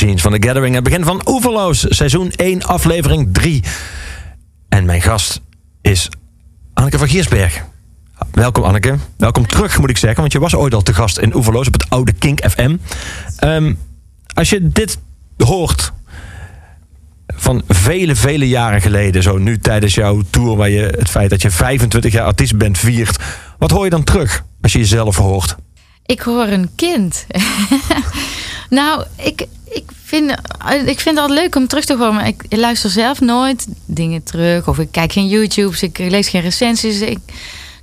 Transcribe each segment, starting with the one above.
Machines van The Gathering. Het begin van Oeverloos, seizoen 1, aflevering 3. En mijn gast is Anneke van Giersberg. Welkom Anneke. Welkom terug moet ik zeggen, want je was ooit al te gast in Oeverloos op het oude Kink FM. Ehm, als je dit hoort van vele, vele jaren geleden, zo nu tijdens jouw tour, waar je het feit dat je 25 jaar artiest bent viert, wat hoor je dan terug als je jezelf hoort? Ik hoor een kind. nou, ik, ik vind, eh, ik vind het altijd leuk om terug te horen. Maar ik luister zelf nooit dingen terug. Of ik kijk geen YouTube's. Ik lees geen recensies. Ik,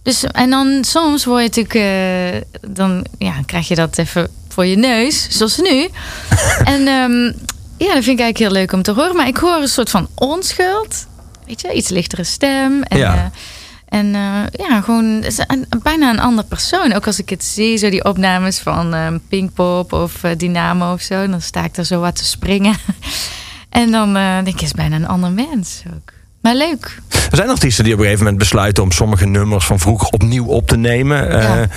dus, en dan soms word je natuurlijk... eh, dan ja, krijg je dat even voor je neus. Zoals nu. en ehm, ja, dat vind ik eigenlijk heel leuk om te horen. Maar ik hoor een soort van onschuld. Weet je, iets lichtere stem. En, Ja. eh, en eh, ja, gewoon het een, bijna een ander persoon. Ook als ik het zie, zo die opnames van ehm, Pinkpop of eh, Dynamo of zo. Dan sta ik daar zo wat te springen. en dan eh, denk ik, is bijna een ander mens ook. Maar leuk. Er zijn artiesten die op een gegeven moment besluiten om sommige nummers van vroeger opnieuw op te nemen. Ja.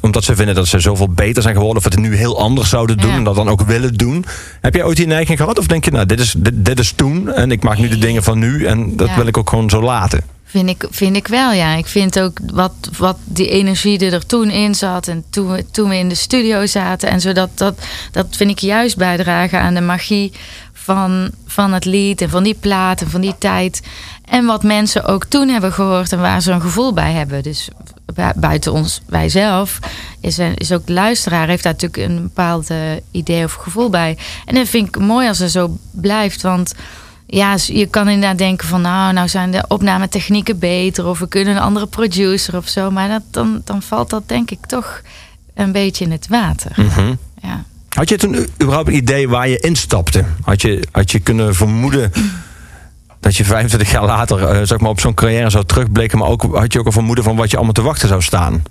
omdat ze vinden dat ze zoveel beter zijn geworden. Of het nu heel anders zouden doen. Ja. En dat dan ook willen doen. Heb jij ooit die neiging gehad? Of denk je, nou, dit is, dit, dit is toen. En ik maak nu de dingen van nu. En dat Ja. wil ik ook gewoon zo laten. Vind ik, vind ik wel, ja. Ik vind ook wat, wat die energie die er toen in zat. En toen we, toen we in de studio zaten. En zo dat, dat, dat vind ik juist bijdragen aan de magie van, van het lied. En van die plaat en van die tijd. En wat mensen ook toen hebben gehoord. En waar ze een gevoel bij hebben. Dus bu- buiten ons, wij zelf. Is, is ook de luisteraar. Heeft daar natuurlijk een bepaald eh, idee of gevoel bij. En dat vind ik mooi als het zo blijft. Want ja, je kan inderdaad denken van nou, nou zijn de opnametechnieken beter of we kunnen een andere producer of zo. Maar dat, dan, dan valt dat denk ik toch een beetje in het water. Mhm. Ja. Had je toen überhaupt een idee waar je instapte? Had je, had je kunnen vermoeden dat je 25 jaar later eh, zeg maar op zo'n carrière zou terugblikken, maar ook had je ook een vermoeden van wat je allemaal te wachten zou staan?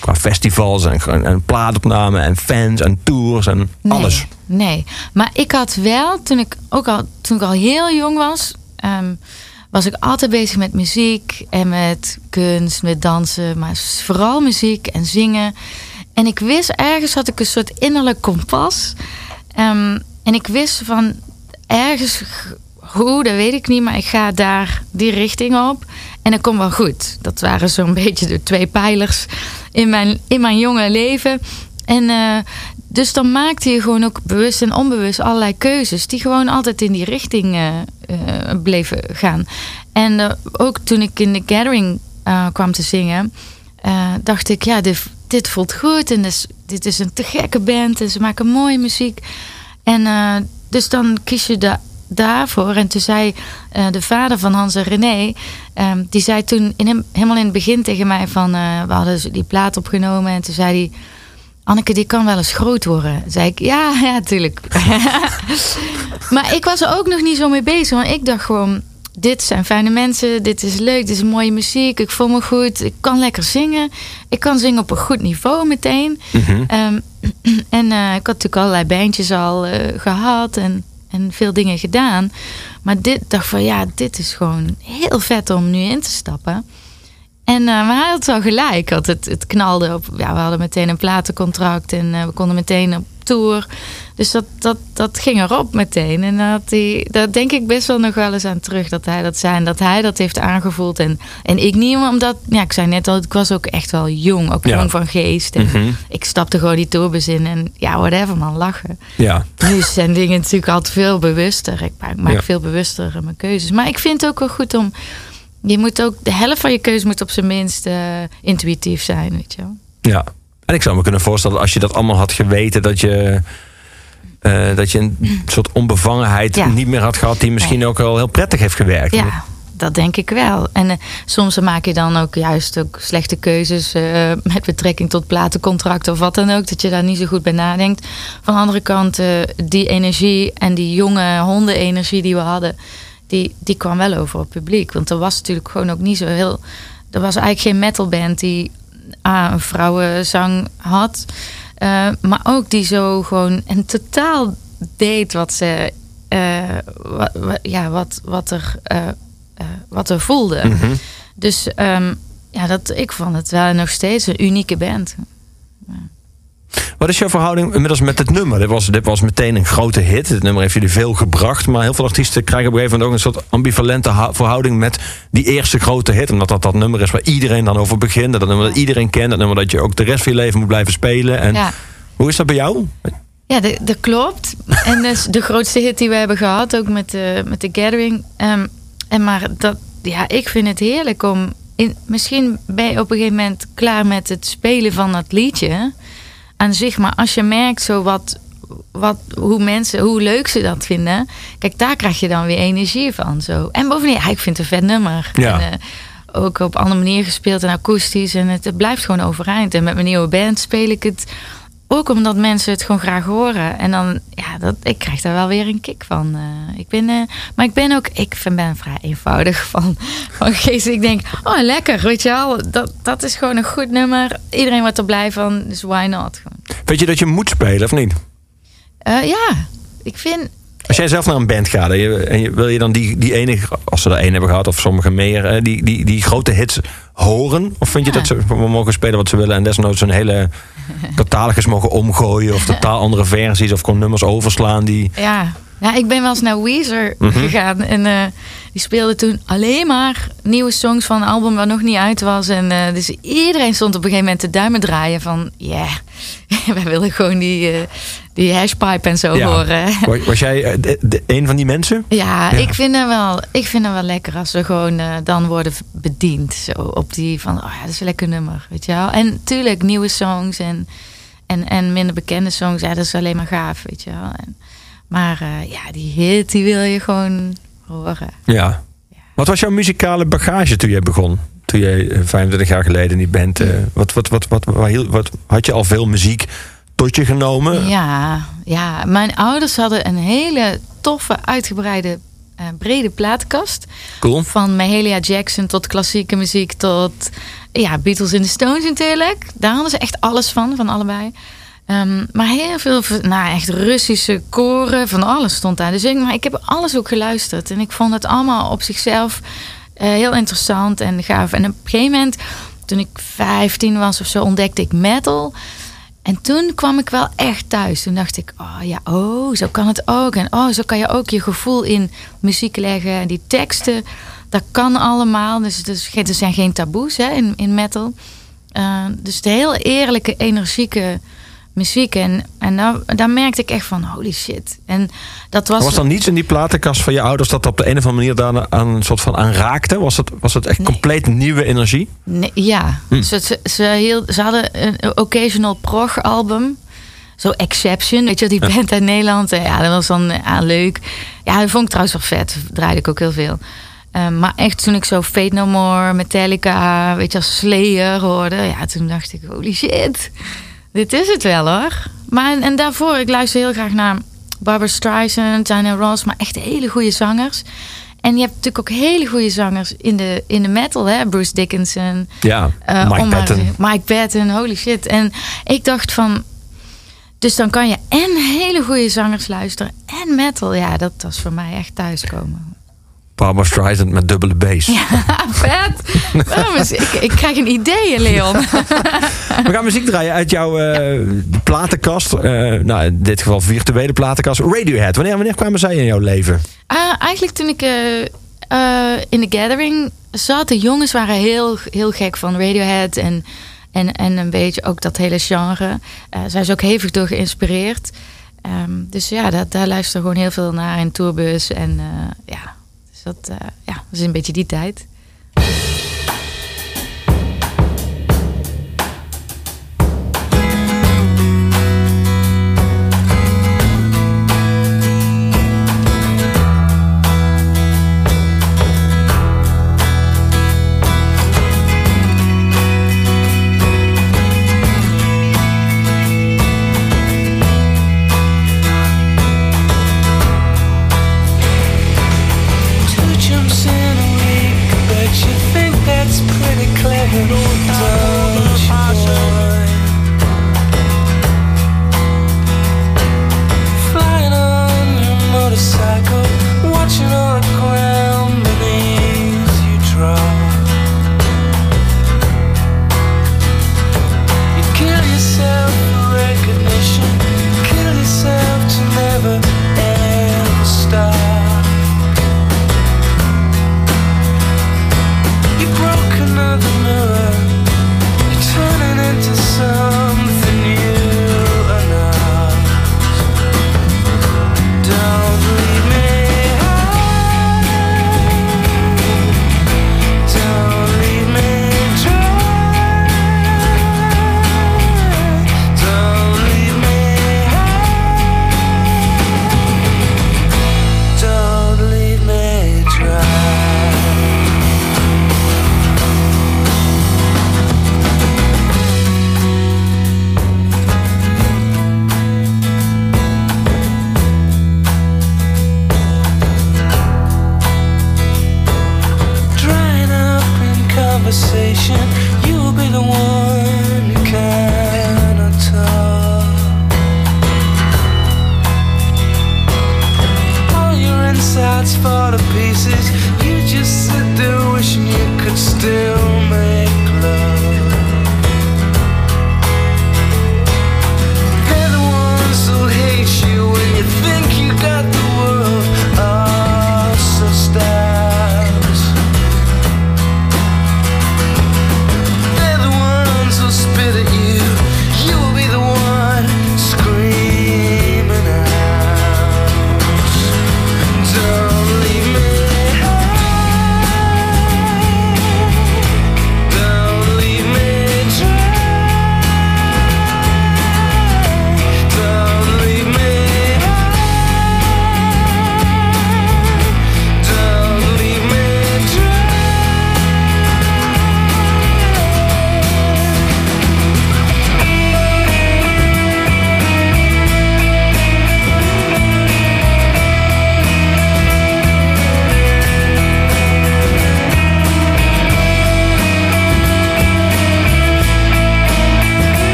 Qua festivals en, en, en plaatopnamen en fans en tours en Nee, alles. Nee, maar ik had wel, toen ik ook al, toen ik al heel jong was, ehm, was ik altijd bezig met muziek en met kunst, met dansen, maar vooral muziek en zingen. En ik wist ergens had ik een soort innerlijk kompas. Ehm, en ik wist van ergens hoe, dat weet ik niet, maar ik ga daar die richting op. En dat komt wel goed. Dat waren zo'n beetje de twee pijlers in mijn, in mijn jonge leven. En eh, dus dan maakte je gewoon ook bewust en onbewust allerlei keuzes die gewoon altijd in die richting eh, eh, bleven gaan. En ook toen ik in de gathering kwam te zingen, dacht ik, ja, dit, dit voelt goed en dus, dit is een te gekke band en ze maken mooie muziek. En dus dan kies je da daarvoor. En toen zei eh, de vader van Hans en René, ehm, die zei toen in hem, helemaal in het begin tegen mij van, eh, we hadden die plaat opgenomen en toen zei hij, Anneke, die kan wel eens groot worden. Toen zei ik, ja, ja, tuurlijk. maar ik was er ook nog niet zo mee bezig. Want ik dacht gewoon, dit zijn fijne mensen. Dit is leuk, dit is mooie muziek. Ik voel me goed. Ik kan lekker zingen. Ik kan zingen op een goed niveau meteen. Ehm, en eh, ik had natuurlijk allerlei bandjes al eh, gehad. En, en veel dingen gedaan. Maar dit dacht van, ja, dit is gewoon heel vet om nu in te stappen. En eh, maar hij had wel gelijk. Want het, het knalde op. Ja, we hadden meteen een platencontract en eh, we konden meteen op tour. Dus dat, dat, dat ging erop meteen. En dat hij, daar denk ik best wel nog wel eens aan terug dat hij dat zei. En dat hij dat heeft aangevoeld. En, en ik niet, omdat, ja, ik zei net al, ik was ook echt wel jong. Ook Ja. jong van geest. En Mhm. ik stapte gewoon die tourbus in en ja, whatever man, lachen. Ja. Nu zijn dingen natuurlijk altijd veel bewuster. Ik maak, maak Ja. veel bewuster mijn keuzes. Maar ik vind het ook wel goed om. Je moet ook. De helft van je keuze moet op zijn minst eh, intuïtief zijn, weet je wel. ja. En ik zou me kunnen voorstellen, als je dat allemaal had geweten, dat je, eh, dat je een soort onbevangenheid Ja. niet meer had gehad, die misschien ook wel heel prettig heeft gewerkt. Ja, dat denk ik wel. En eh, soms maak je dan ook juist ook slechte keuzes eh, met betrekking tot platencontracten of wat dan ook, dat je daar niet zo goed bij nadenkt. Van de andere kant, die energie en die jonge hondenenergie die we hadden, die, die kwam wel over op publiek. Want er was natuurlijk gewoon ook niet zo heel. Er was eigenlijk geen metalband die ah, een vrouwenzang had. Eh, maar ook die zo gewoon en totaal deed wat ze. eh, wa- wa- ja, wat, wat, er, eh, wat er voelde. Mhm. Dus ehm, ja, dat, ik vond het wel nog steeds een unieke band. Wat is jouw verhouding inmiddels met het nummer? Dit was, dit was meteen een grote hit. Het nummer heeft jullie veel gebracht. Maar heel veel artiesten krijgen op een gegeven moment ook een soort ambivalente verhouding met die eerste grote hit. Omdat dat dat nummer is waar iedereen dan over begint. Dat nummer dat iedereen kent. Dat nummer dat je ook de rest van je leven moet blijven spelen. En Ja. hoe is dat bij jou? Ja, dat, dat klopt. En dus de grootste hit die we hebben gehad, ook met de, met de Gathering. Ehm, en maar dat, ja, ik vind het heerlijk om. In, misschien ben je op een gegeven moment klaar met het spelen van dat liedje aan zich. Maar als je merkt zo wat, wat, hoe mensen, hoe leuk ze dat vinden. Kijk, daar krijg je dan weer energie van. Zo. En bovendien, ja, ik vind het een vet nummer. Ja. En, eh, ook op andere manier gespeeld en akoestisch. En het, het blijft gewoon overeind. En met mijn nieuwe band speel ik het ook omdat mensen het gewoon graag horen. En dan, ja, dat, ik krijg daar wel weer een kick van. Eh, ik ben, eh, maar ik ben ook, ik vind- ben vrij eenvoudig van, van geest. Ik denk, oh lekker, weet je wel. Dat, dat is gewoon een goed nummer. Iedereen wordt er blij van, dus why not? Gewoon. Weet je dat je moet spelen of niet? Eh, ja, ik vind, Als jij zelf naar een band gaat en je, en je- wil je dan die, die ene, als ze er één hebben gehad of sommige meer, die, die, die grote hits horen? Of vind je dat ze mogen spelen wat ze willen en desnoods een hele catalogus mogen omgooien of totaal andere versies of gewoon nummers overslaan die... ja. Ja, ik ben wel eens naar Weezer Mhm. gegaan en eh, die speelde toen alleen maar nieuwe songs van een album waar nog niet uit was. En eh, dus iedereen stond op een gegeven moment te duimen draaien van, ja, wij willen gewoon die, eh, die hashpipe en zo Ja. horen. Was, jij eh, de- de- een van die mensen? Ja, Ja. Ik, vind het wel, ik vind het wel lekker als we gewoon dan worden bediend. Zo op die van, oh ja, dat is een lekker nummer, weet je wel. En tuurlijk, nieuwe songs en, en, en minder bekende songs, ja, dat is alleen maar gaaf, weet je wel. En, maar ja, die hit, die wil je gewoon horen. Ja. Wat was jouw muzikale bagage toen je begon? Toen eh, 25 jaar geleden die band... eh, wat, wat, wat, wat, wat, wat, had je al veel muziek tot je genomen? Ja, ja, mijn ouders hadden een hele toffe, uitgebreide, eh, brede plaatkast. Cool. Van Mahalia Jackson tot klassieke muziek tot ja, Beatles in the Stones natuurlijk. Daar hadden ze echt alles van, van allebei. Ehm, maar heel veel, nou echt Russische koren, van alles stond daar. Dus ik, maar ik heb alles ook geluisterd. En ik vond het allemaal op zichzelf eh, heel interessant en gaaf. En op een gegeven moment, toen ik 15 was of zo, ontdekte ik metal. En toen kwam ik wel echt thuis. Toen dacht ik, oh ja, oh, zo kan het ook. En oh, zo kan je ook je gevoel in muziek leggen. En die teksten, dat kan allemaal. Dus, dus er zijn geen taboes hè, in, in metal. Eh, dus de heel eerlijke, energieke muziek. En, en daar, daar merkte ik echt van, holy shit. En dat was... Was er niets in die platenkast van je ouders dat op de een of andere manier daar aan een soort van aan raakte? Was het, was het echt Nee. compleet nieuwe energie? Nee, ja, Hm. ze, ze, ze, hield- ze hadden een occasional prog album. Zo Exception, weet je die band uit Nederland. Ja, dat was dan ja, leuk. Ja, dat vond ik trouwens wel vet. Draaide ik ook heel veel. Ehm, maar echt toen ik zo Fate No More, Metallica, weet je, als Slayer hoorde. Ja, toen dacht ik, holy shit. Dit is het wel hoor. Maar en daarvoor, ik luister heel graag naar Barbara Streisand, Diana Ross. Maar echt hele goede zangers. En je hebt natuurlijk ook hele goede zangers in de, in de metal, hè? Bruce Dickinson. Ja, Eh, Mike Patton. Mike Patton, holy shit. En ik dacht van... Dus dan kan je en hele goede zangers luisteren en metal. Ja, dat was voor mij echt thuiskomen. Barbara Streisand met dubbele bass. Ja, vet. Is, ik, ik krijg een idee, Leon. We gaan muziek draaien uit jouw eh, platenkast. Eh, nou, in dit geval virtuele platenkast. Radiohead. Wanneer, wanneer kwamen zij in jouw leven? Ah, eigenlijk toen ik eh, in de gathering zat, de jongens waren heel, heel gek van Radiohead en, en, en een beetje ook dat hele genre. Eh zijn ze ook hevig door geïnspireerd. Ehm, dus ja, dat, daar luisteren gewoon heel veel naar in tourbus. En ja, dat, eh, ja, dat is een beetje die tijd.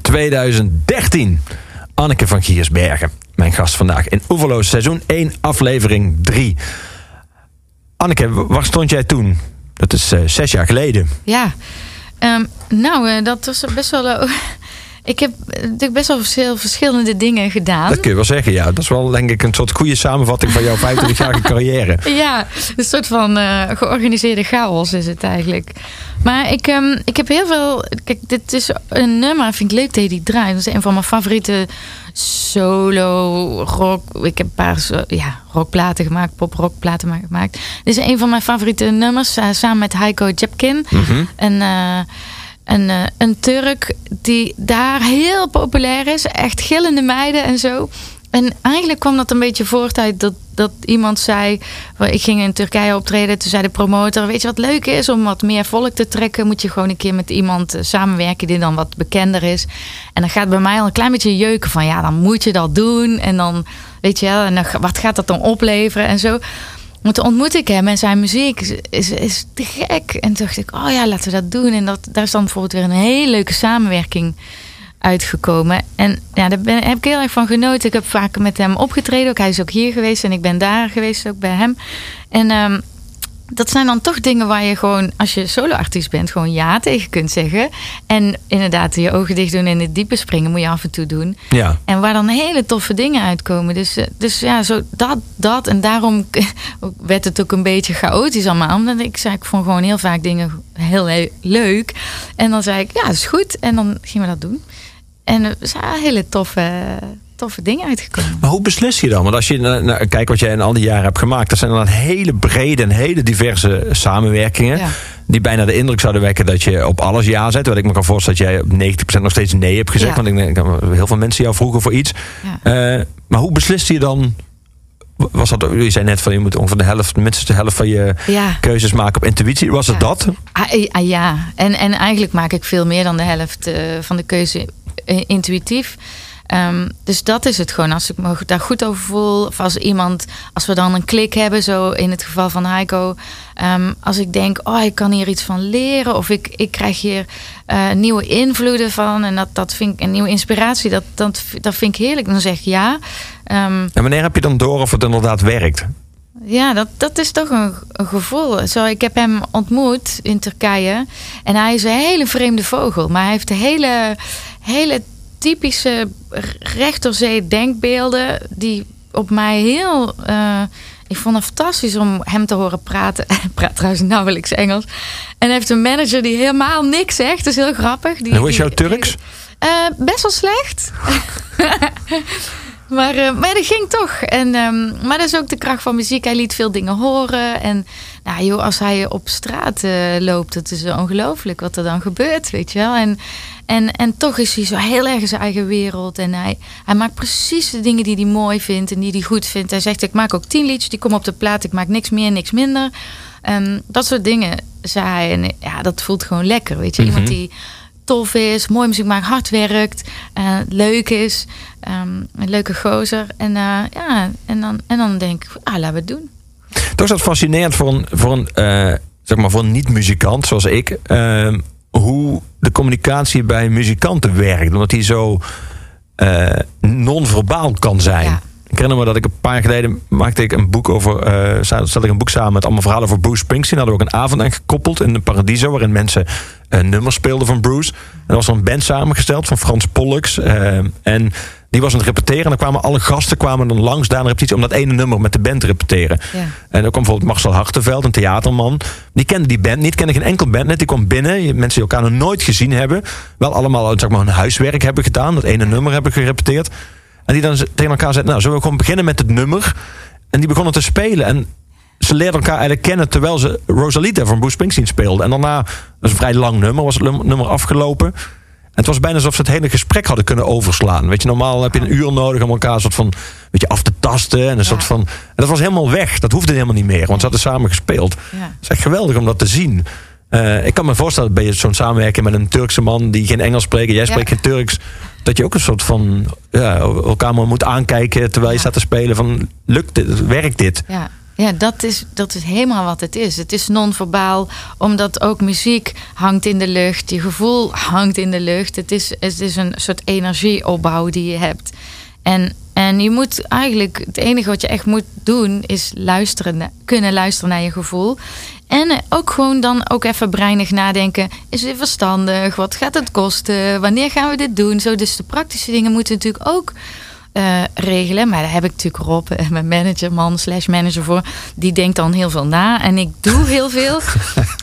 2013. Anneke van Giersbergen, mijn gast vandaag in Oeverloos, seizoen 1, aflevering 3. Anneke, waar stond jij toen? Dat is eh, zes jaar geleden. Ja, Ehm, nou, eh, dat was best wel. ik heb natuurlijk best wel veel verschillende dingen gedaan. Dat kun je wel zeggen, ja. Dat is wel denk ik een soort goede samenvatting van jouw 25-jarige carrière. Ja, een soort van eh, georganiseerde chaos is het eigenlijk. Maar ik, ehm, ik heb heel veel. Kijk, dit is een nummer, vind ik leuk dat je die draait. Dat is een van mijn favoriete solo rock. Ik heb een paar ja, rockplaten gemaakt, pop-rockplaten ma- gemaakt. Dit is een van mijn favoriete nummers, eh, samen met Heiko Jepkin. Eh, een, eh, een Turk die daar heel populair is. Echt gillende meiden en zo. En eigenlijk kwam dat een beetje voort uit dat, dat iemand zei... Ik ging in Turkije optreden. Toen zei de promotor... Weet je wat leuk is? Om wat meer volk te trekken... moet je gewoon een keer met iemand eh, samenwerken... die dan wat bekender is. En dan gaat bij mij al een klein beetje jeuken van... Ja, dan moet je dat doen. En dan, weet je wel... En dan, wat gaat dat dan opleveren? En zo... Maar toen ontmoette ik hem en zijn muziek is, is, te gek. En toen dacht ik, oh ja, laten we dat doen. En dat, daar is dan bijvoorbeeld weer een hele leuke samenwerking uitgekomen. En ja, daar ben, heb ik heel erg van genoten. Ik heb vaak met hem opgetreden. Ook hij is ook hier geweest en ik ben daar geweest, ook bij hem. En ehm, dat zijn dan toch dingen waar je gewoon, als je soloartiest bent, gewoon ja tegen kunt zeggen. En inderdaad, je ogen dicht doen en in het diepe springen moet je af en toe doen. Ja. En waar dan hele toffe dingen uitkomen. Dus, eh, dus ja, zo dat, dat. En daarom werd het ook een beetje chaotisch allemaal. Omdat ik zei, ik vond gewoon heel vaak dingen heel le- leuk. En dan zei ik, ja, dat is goed. En dan gingen we dat doen. En er zijn hele toffe, toffe dingen uitgekomen. Maar hoe beslis je dan? Want als je naar- kijkt wat jij in al die jaren hebt gemaakt, dat zijn dan hele brede en hele diverse samenwerkingen. Ja. Die bijna de indruk zouden wekken dat je op alles ja zet. Wat ik me kan voorstellen dat jij op 90% nog steeds nee hebt gezegd. Ja. Want ik denk, heel veel mensen jou vroegen voor iets. Ja. Eh, maar hoe besliste je dan? Was dat, je zei net van je moet ongeveer de helft, minstens de helft van je Ja. keuzes maken op intuïtie. Was het Ja. dat? Ah, eh, ah, ja, en, en eigenlijk maak ik veel meer dan de helft eh, van de keuze intuïtief. Ehm, dus dat is het gewoon. Als ik me daar goed over voel, of als iemand, als we dan een klik hebben, zo in het geval van Heiko. ehm, als ik denk, oh, ik kan hier iets van leren, of ik, ik krijg hier eh, nieuwe invloeden van, en dat, dat vind ik een nieuwe inspiratie, dat, dat, dat vind ik heerlijk. Dan zeg ik ja. Ehm, En wanneer heb je dan door of het inderdaad werkt? ja, dat, dat is toch een, een gevoel. Zo, ik heb hem ontmoet in Turkije. En hij is een hele vreemde vogel. Maar hij heeft hele, hele typische rechterzee denkbeelden... die op mij heel... eh, ik vond het fantastisch om hem te horen praten. Hij praat trouwens nauwelijks Engels. En heeft een manager die helemaal niks zegt. Dat is heel grappig. Die, En hoe is jouw Turks? eh, best wel slecht. maar, eh, maar dat ging toch. En, ehm, maar dat is ook de kracht van muziek. Hij liet veel dingen horen. En nou, joh, als hij op straat eh, loopt, het is ongelooflijk wat er dan gebeurt, weet je wel. En, en, en toch is hij zo heel erg in zijn eigen wereld. En hij, hij maakt precies de dingen die hij mooi vindt en die hij goed vindt. Hij zegt, ik maak ook tien liedjes, die komen op de plaat. Ik maak niks meer, niks minder. Ehm, dat soort dingen zei hij. En ja, dat voelt gewoon lekker, weet je. Iemand die tof is, mooi muziek maakt, hard werkt, eh, leuk is, ehm, een leuke gozer. En, eh, ja, en, dan, en dan denk ik, ah, laten we het doen. Toch is dat fascinerend voor een, voor een, eh, zeg maar voor een niet-muzikant zoals ik. eh, hoe de communicatie bij muzikanten werkt. Omdat die zo non-verbaal kan zijn. Ja. Ik herinner me dat ik een paar jaar geleden maakte ik een boek over. eh stelde ik een boek samen met allemaal verhalen over Bruce Springsteen. Daar hadden we ook een avond aan gekoppeld in de Paradiso. Waarin mensen eh, nummers speelden van Bruce. En er was een band samengesteld van Frans Pollux. eh, en die was aan het repeteren. En dan kwamen alle gasten kwamen dan langs daar een repetitie om dat ene nummer met de band te repeteren. Ja. En dan kwam bijvoorbeeld Marcel Hartenveld, een theaterman. Die kende die band niet, kende geen enkel band net. Die kwam binnen, mensen die elkaar nog nooit gezien hebben. Wel allemaal zeg maar, hun huiswerk hebben gedaan. Dat ene nummer hebben gerepeteerd. En die dan tegen elkaar zeiden, nou zullen we gewoon beginnen met het nummer. En die begonnen te spelen. En ze leerden elkaar eigenlijk kennen terwijl ze Rosalita van Bruce Springsteen speelden. En daarna, dat is een vrij lang nummer, was het nummer afgelopen. En het was bijna alsof ze het hele gesprek hadden kunnen overslaan. Weet je, normaal heb je een uur nodig om elkaar een soort van weet je, af te tasten. En een soort van. En dat was helemaal weg. Dat hoefde helemaal niet meer, want ze hadden samen gespeeld. Ja. Het is echt geweldig om dat te zien. Eh, ik kan me voorstellen dat bij zo'n samenwerking met een Turkse man die geen Engels spreekt, jij Ja. spreekt geen Turks, dat je ook een soort van ja, elkaar maar moet aankijken terwijl je Ja. staat te spelen van lukt dit, werkt dit? Ja. Ja, dat is, dat is helemaal wat het is. Het is non-verbaal, omdat ook muziek hangt in de lucht. Je gevoel hangt in de lucht. Het is, het is een soort energieopbouw die je hebt. En, en je moet eigenlijk, het enige wat je echt moet doen, is luisteren, kunnen luisteren naar je gevoel. En eh, ook gewoon dan ook even breinig nadenken. Is dit verstandig? Wat gaat het kosten? Wanneer gaan we dit doen? Zo, dus de praktische dingen moeten natuurlijk ook eh, regelen. Maar daar heb ik natuurlijk Rob, eh, mijn manager, man slash manager voor. Die denkt dan heel veel na. En ik doe heel veel.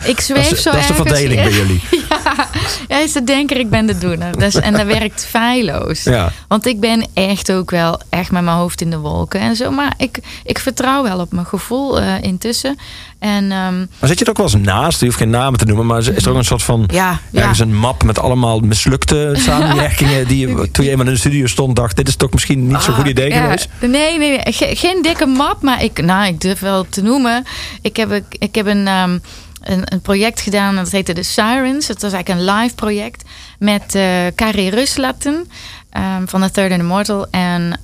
Ik zweef Dat is, zo dat is de verdeling bij jullie. ja, hij is de denker, ik ben de doener. Dus, en dat werkt feilloos. Ja. Want ik ben echt ook wel echt met mijn hoofd in de wolken en zo. Maar ik, ik vertrouw wel op mijn gevoel intussen. En ehm, Maar zit je er ook wel eens naast? Je hoeft geen namen te noemen, maar is er ook een soort van Ja, ja. ergens een map met allemaal mislukte samenwerkingen die je toen je eenmaal in de studio stond dacht dit is toch misschien niet zo'n goed idee Ah, ja, geweest? Nee, nee, nee. Ge- geen dikke map, maar ik, nou, ik durf wel te noemen. Ik heb, ik, ik heb een, ehm, een, een project gedaan, dat heette The Sirens. Het was eigenlijk een live project met eh Carrie Ruslatten ehm, van The Third and Immortal en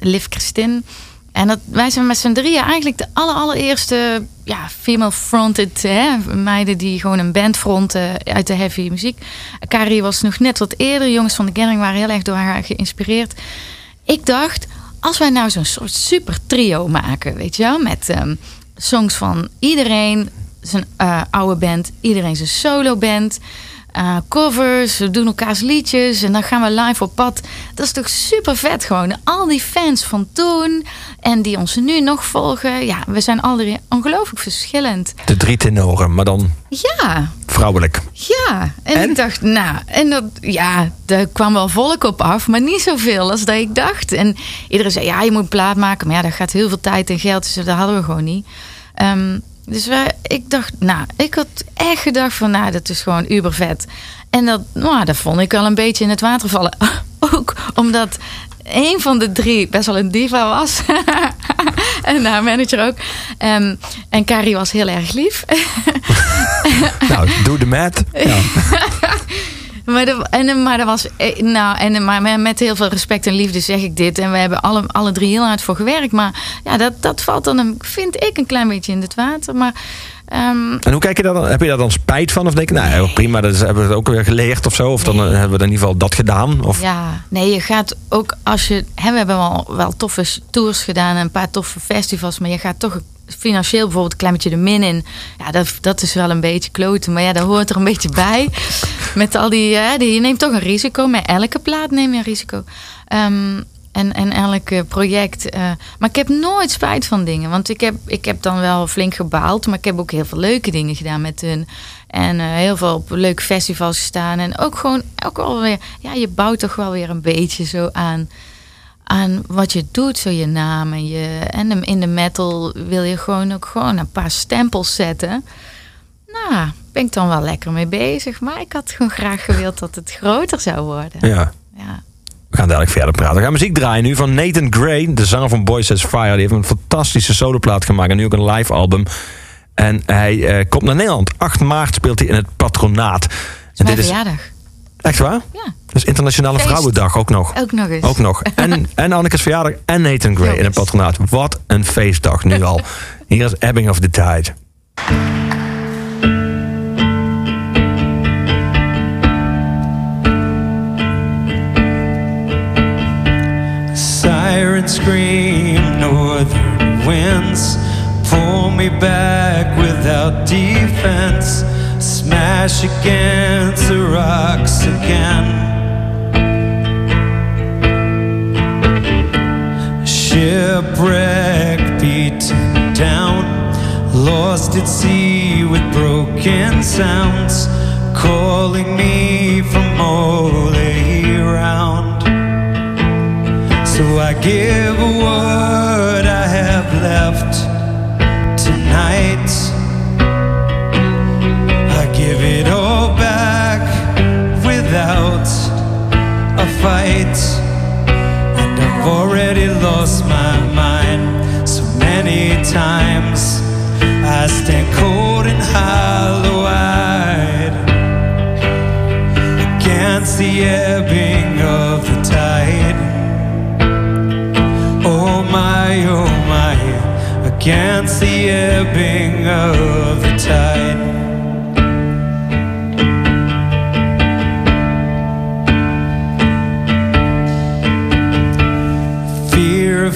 Liv Christin. En dat, wij zijn met z'n drieën eigenlijk de aller, allereerste ja, female-fronted hè, meiden die gewoon een band fronten uit de heavy muziek. Carrie was nog net wat eerder. Jongens van de Gathering waren heel erg door haar geïnspireerd. Ik dacht, als wij nou zo'n soort super trio maken, weet je wel, met ehm, songs van iedereen, zijn eh, oude band, iedereen zijn solo band, eh, covers, we doen elkaars liedjes en dan gaan we live op pad. Dat is toch super vet gewoon. Al die fans van toen en die ons nu nog volgen, ja, we zijn alle drie ongelooflijk verschillend. De drie tenoren, maar dan Ja, vrouwelijk. ja, en, En? ik dacht, nou, en dat, ja, daar kwam wel volk op af, maar niet zoveel als dat ik dacht. En iedereen zei, ja, je moet plaat maken, maar ja, dat gaat heel veel tijd en geld, dus dat hadden we gewoon niet. Ehm, dus wij, ik dacht, nou, ik had echt gedacht van, nou, dat is gewoon uber vet. En dat, nou, dat vond ik wel een beetje in het water vallen. Ook omdat een van de drie best wel een diva was. en haar manager ook. Ehm, en Carrie was heel erg lief. Nou, doe de mat. Ja. Maar, de, en, maar dat was. eh, Nou, en, maar met heel veel respect en liefde zeg ik dit. En we hebben alle, alle drie heel hard voor gewerkt. Maar ja, dat, dat valt dan, een, vind ik, een klein beetje in het water. Maar. ehm, En hoe kijk je daar dan? Heb je daar dan spijt van? Of denk je, nou prima, dat is- hebben we het ook weer geleerd of zo? Of dan eh, hebben we in ieder geval dat gedaan? Of, ja, nee, je gaat ook als je. Hè, we hebben wel, wel toffe tours gedaan en een paar toffe festivals. Maar je gaat toch financieel bijvoorbeeld een klein beetje de min in. Ja, dat, dat is wel een beetje kloten. Maar ja, dat hoort er een beetje bij. Met al die, ja, die. Je neemt toch een risico. Met elke plaat neem je een risico. Ehm, en, en elk project. eh, maar ik heb nooit spijt van dingen. Want ik heb, ik heb dan wel flink gebaald. Maar ik heb ook heel veel leuke dingen gedaan met hun. En eh, heel veel op leuke festivals gestaan. En ook gewoon, ook wel weer. Ja, je bouwt toch wel weer een beetje zo aan. Aan wat je doet, zo je naam en je. En in de metal wil je gewoon ook gewoon een paar stempels zetten. Nou, ben ik dan wel lekker mee bezig. Maar ik had gewoon graag gewild dat het groter zou worden. ja. Ja. We gaan dadelijk verder praten. We gaan muziek draaien nu van Nathan Gray, de zanger van Boys Says Fire. Die heeft een fantastische soloplaat gemaakt en nu ook een live album. En hij eh, komt naar Nederland. 8 maart speelt hij in het patronaat. En dit is verjaardag. Echt waar? Ja, is Internationale Feest. Vrouwendag ook nog. ook nog eens. Ook nog. En, en Anneke's verjaardag en Nathan Gray in het patronaat. Wat een feestdag nu al. Hier is Ebbing of the Tide. Siren scream, northern winds pull me back without defense. Smash against the rocks again. Shipwreck beaten down, lost at sea with broken sounds, calling me from all around. So I give what I have left tonight. Fight. And I've already lost my mind so many times. I stand cold and hollow eyed against the ebbing of the tide. Oh my, oh my, against the ebbing of the tide.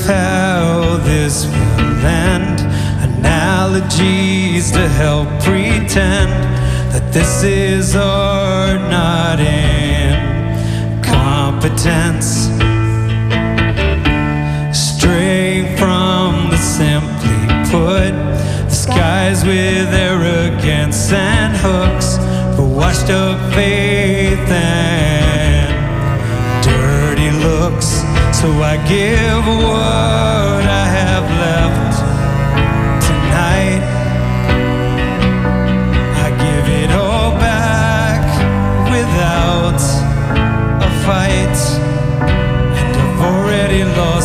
How this will end, analogies to help pretend that this is art, not incompetence straying from the simply put the skies with arrogance and hooks for washed up faith and so i give what i have left tonight. I give it all back without a fight. And I've already lost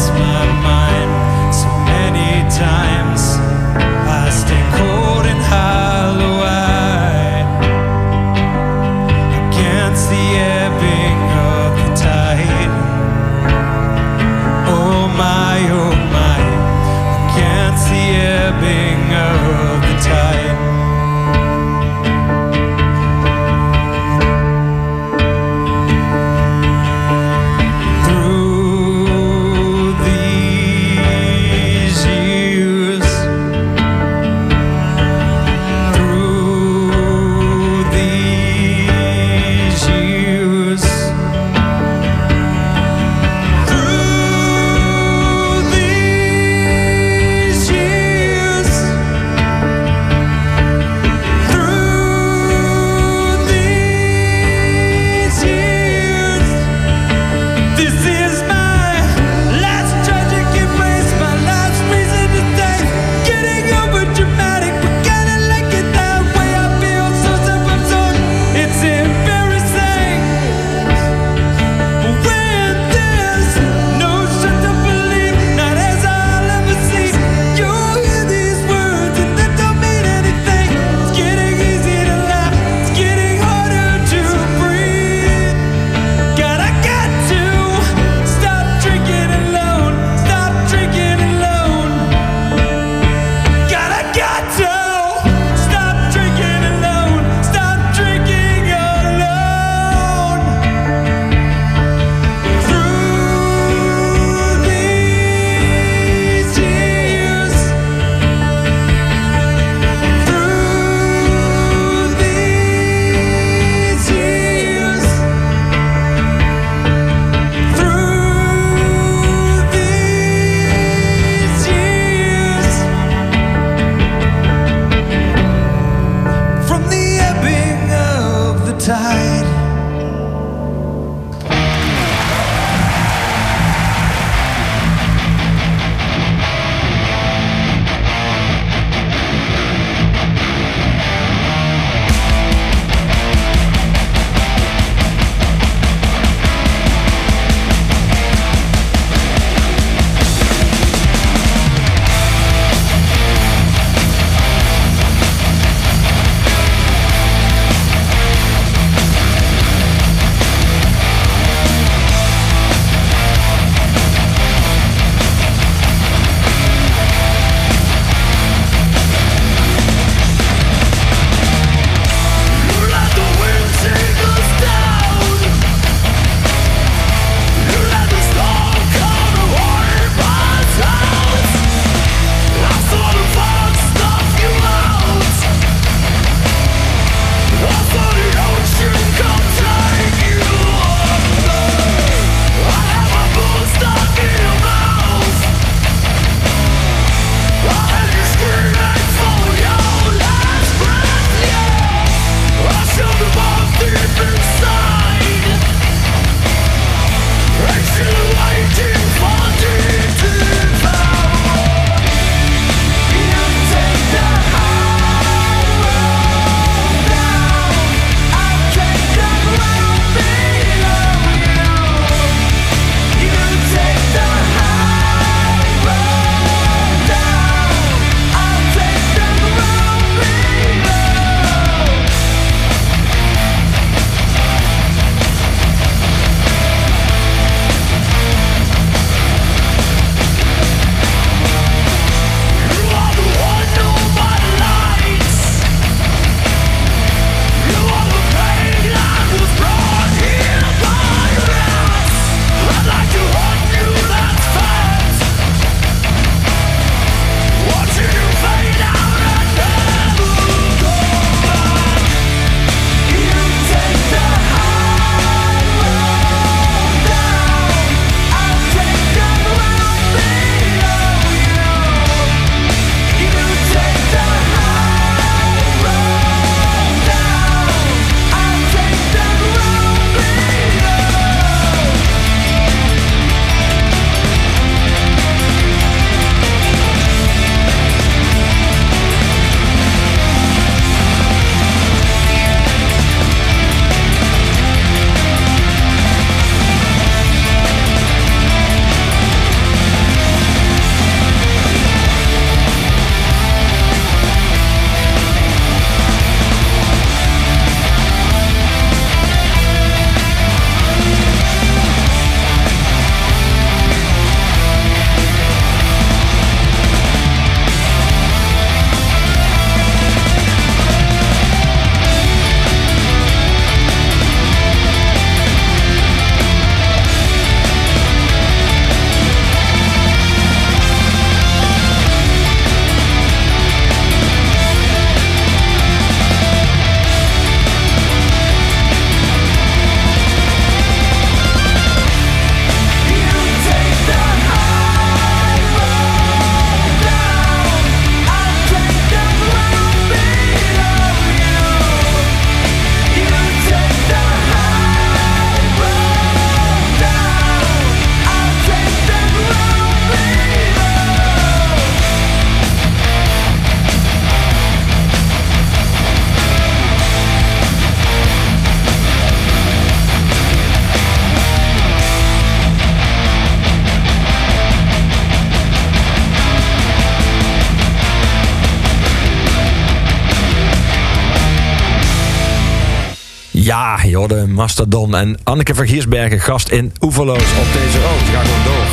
Mastodon. En Anneke van Giersbergen, gast in Oeverloos op deze rood. Ga gewoon door.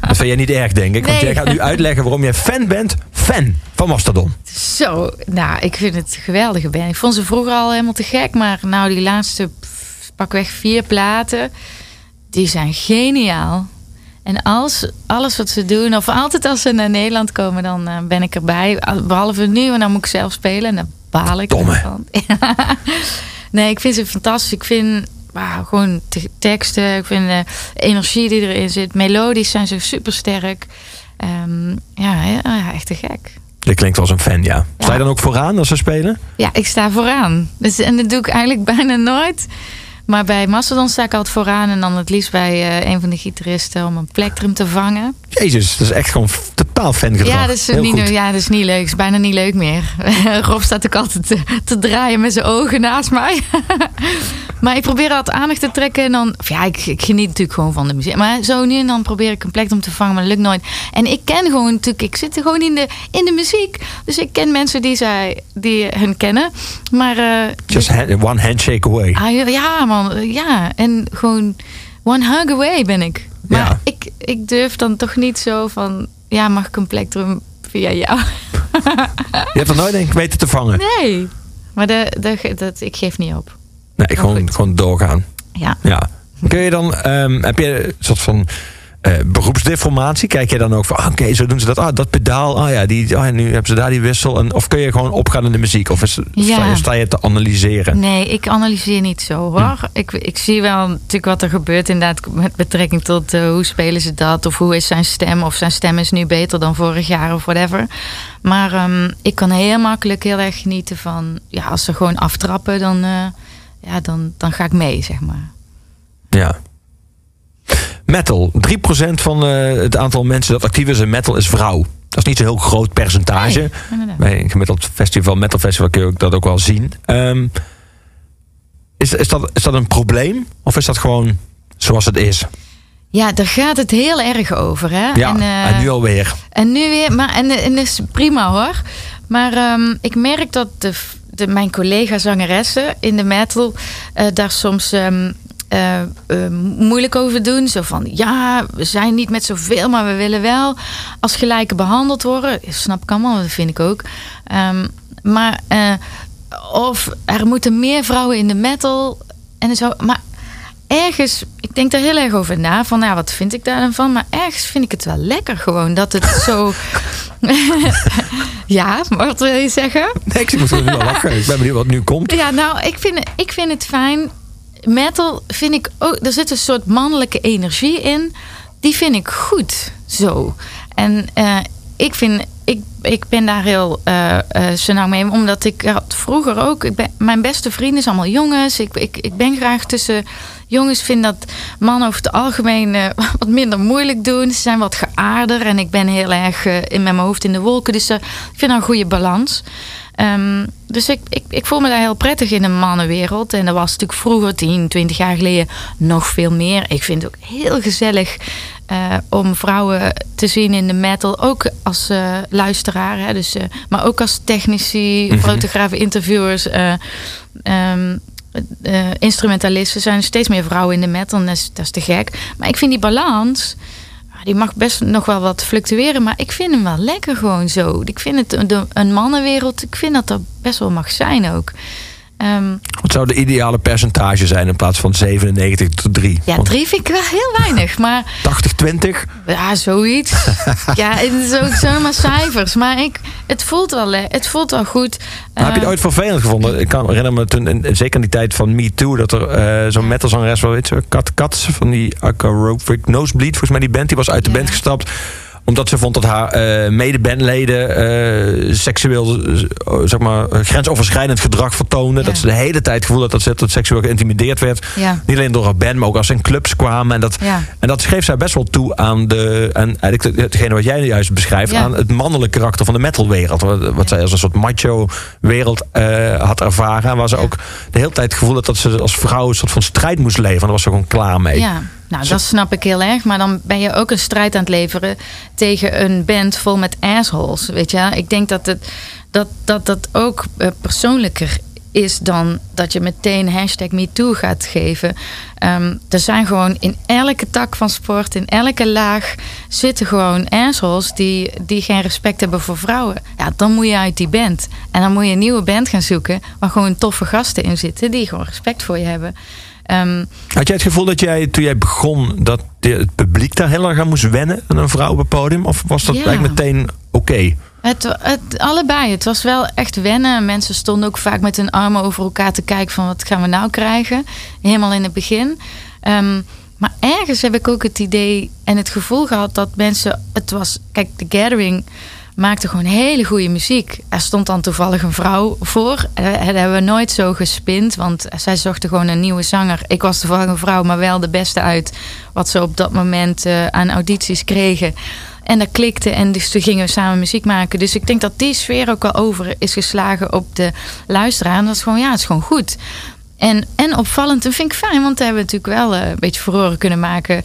Dat vind jij niet erg, denk ik. Want Nee. jij gaat nu uitleggen waarom jij fan bent. Fan van Mastodon. Zo, nou, ik vind het geweldige band. Ik vond ze vroeger al helemaal te gek, maar nou, die laatste pakweg vier platen, die zijn geniaal. En als, alles wat ze doen, of altijd als ze naar Nederland komen, dan eh, ben ik erbij. Behalve nu, en dan moet ik zelf spelen en dan baal ik Domme. ervan. Ja. Nee, ik vind ze fantastisch. Ik vind wauw, gewoon te- teksten, ik vind de energie die erin zit, melodisch zijn ze super sterk. ja, ja, ja, echt te gek. Je klinkt als een fan, ja. Sta je Ja. dan ook vooraan als ze spelen? Ja, ik sta vooraan. Dus, en dat doe ik eigenlijk bijna nooit. Maar bij Mastodon sta ik altijd vooraan. En dan het liefst bij eh, een van de gitaristen om een plektrum te vangen. Jezus, dat is echt gewoon totaal fangedrag. Ja, dat is Heel niet, goed. ja, dat is niet leuk. is bijna niet leuk meer. Rob staat ook altijd te, te draaien met zijn ogen naast mij. maar ik probeer altijd aandacht te trekken. En dan, of ja, ik, ik geniet natuurlijk gewoon van de muziek. Maar zo nu en dan probeer ik een plektrum te vangen. Maar dat lukt nooit. En ik ken gewoon natuurlijk, ik zit gewoon in de, in de muziek. Dus ik ken mensen die, zij, die hun kennen. Maar eh, Just hand- one handshake away. Ah, ja, man. Ja, en gewoon one hug away ben ik. Maar Ja. ik, ik durf dan toch niet zo van... Ja, mag ik een plektrum via jou? Je hebt er nooit een weten te vangen. Nee. Maar de, de, dat, ik geef niet op. Nee, gewoon, gewoon doorgaan. Ja. Ja. Kun je dan, ehm, heb je een soort van eh, beroepsdeformatie? Kijk je dan ook van, ah, oké, zo doen ze dat. Ah, dat pedaal, ah ja, die, ah, nu hebben ze daar die wissel. En, of kun je gewoon opgaan in de muziek? Of is, Ja. sta, je, sta je te analyseren? Nee, ik analyseer niet zo hoor. Ik, ik zie wel natuurlijk wat er gebeurt inderdaad met betrekking tot eh, hoe spelen ze dat of hoe is zijn stem of zijn stem is nu beter dan vorig jaar of whatever. Maar ehm, ik kan heel makkelijk heel erg genieten van ja, als ze gewoon aftrappen dan, eh, ja, dan, dan ga ik mee zeg maar. Ja. Metal. 3% van eh, het aantal mensen dat actief is in metal is vrouw. Dat is niet zo'n heel groot percentage. Nee. Bij een gemiddeld festival, metal festival, kun je ook dat ook wel zien. Ehm, is, is, dat, is dat een probleem? Of is dat gewoon zoals het is? Ja, daar gaat het heel erg over hè. Ja, En, en, eh, nu alweer. En nu weer, maar en, en dat is prima hoor. Maar ehm, ik merk dat de, mijn collega-zangeressen in de metal eh, daar soms ehm, eh, eh, moeilijk over doen. Zo van ja, we zijn niet met zoveel, maar we willen wel als gelijke behandeld worden. Snap ik allemaal, dat vind ik ook. Ehm, maar of er moeten meer vrouwen in de metal en zo. Maar ergens, ik denk daar heel erg over na. Van ja, wat vind ik daar dan van? Maar ergens vind ik het wel lekker gewoon dat het zo. ja, wat wil je zeggen? Nee, ik moet er al lachen. Ik ben benieuwd wat nu komt. Ja, nou, ik vind, ik vind het fijn. Metal vind ik ook. Er zit een soort mannelijke energie in. Die vind ik goed. Zo. En eh, ik vind. Ik, ik ben daar heel zo nauw mee. Omdat ik had vroeger ook. Ik ben, mijn beste vrienden zijn allemaal jongens. Ik, ik, ik ben graag tussen jongens. Vind dat mannen over het algemeen eh, wat minder moeilijk doen. Ze zijn wat geaarder. En ik ben heel erg eh, in mijn hoofd in de wolken. Dus eh, ik vind dat een goede balans. Ehm, dus ik, ik, ik voel me daar heel prettig in een mannenwereld. En dat was natuurlijk vroeger, 10, 20 jaar geleden, nog veel meer. Ik vind het ook heel gezellig om vrouwen te zien in de metal. Ook als eh, luisteraar, hè, dus, maar ook als technici, fotografen, interviewers. eh, eh, instrumentalisten zijn er steeds meer vrouwen in de metal. En dat is, dat is te gek. Maar ik vind die balans. ah, Die mag best nog wel wat fluctueren, maar ik vind hem wel lekker gewoon zo. Ik vind het een mannenwereld, ik vind dat dat best wel mag zijn ook. Ehm, Wat zou de ideale percentage zijn in plaats van 97 tot 3? ja, drie vind ik wel heel weinig, maar 80-20? ja, zoiets. ja, het is ook zomaar cijfers, maar ik, het, voelt wel, het voelt wel goed. Maar heb je het Eh, ooit vervelend gevonden? Ik kan herinner me toen, en zeker in die tijd van Me Too, dat er eh, zo'n metalzangeres, wel weet je, Kat Katz van die Acarophric Nosebleed, volgens mij die band, die was uit de Ja. band gestapt omdat ze vond dat haar eh medebandleden eh, seksueel, eh, zeg maar, grensoverschrijdend gedrag vertoonden. Ja. Dat ze de hele tijd het gevoel had dat ze dat seksueel geïntimideerd werd. Ja. Niet alleen door haar band, maar ook als ze in clubs kwamen. En dat, en dat schreef zij best wel toe aan, de, aan eigenlijk hetgene wat jij juist beschrijft. Aan het mannelijke karakter van de metalwereld. Wat, wat zij als een soort macho-wereld had ervaren. En waar ze ook de hele tijd het gevoel had dat ze als vrouw een soort van strijd moest leveren. En daar was ze gewoon klaar mee. Ja, nou dat snap ik heel erg. Maar dan ben je ook een strijd aan het leveren tegen een band vol met assholes. Weet je, ik denk dat het, dat, dat, dat ook eh, persoonlijker is dan dat je meteen hashtag MeToo gaat geven. Ehm, er zijn gewoon in elke tak van sport, in elke laag, zitten gewoon assholes die, die geen respect hebben voor vrouwen. Ja, dan moet je uit die band. En dan moet je een nieuwe band gaan zoeken waar gewoon toffe gasten in zitten die gewoon respect voor je hebben. Ehm, Had jij het gevoel dat jij, toen jij begon, dat de- het publiek daar heel erg aan moest wennen aan een vrouw op het podium? Of was dat Ja. eigenlijk meteen oké? Het, het, allebei. Het was wel echt wennen. Mensen stonden ook vaak met hun armen over elkaar te kijken van wat gaan we nou krijgen. Helemaal in het begin. Ehm, maar ergens heb ik ook het idee en het gevoel gehad dat mensen... Het was, kijk, The Gathering maakte gewoon hele goede muziek. Er stond dan toevallig een vrouw voor. Eh, Dat hebben we nooit zo gespind, want zij zochten gewoon een nieuwe zanger. Ik was toevallig een vrouw, maar wel de beste uit wat ze op dat moment eh, aan audities kregen. En dat klikte en dus toen gingen we samen muziek maken. Dus ik denk dat die sfeer ook wel over is geslagen op de luisteraar. En dat is gewoon, ja, het is gewoon goed. En, en opvallend, dat vind ik fijn, want daar hebben we natuurlijk wel eh, een beetje furoren kunnen maken.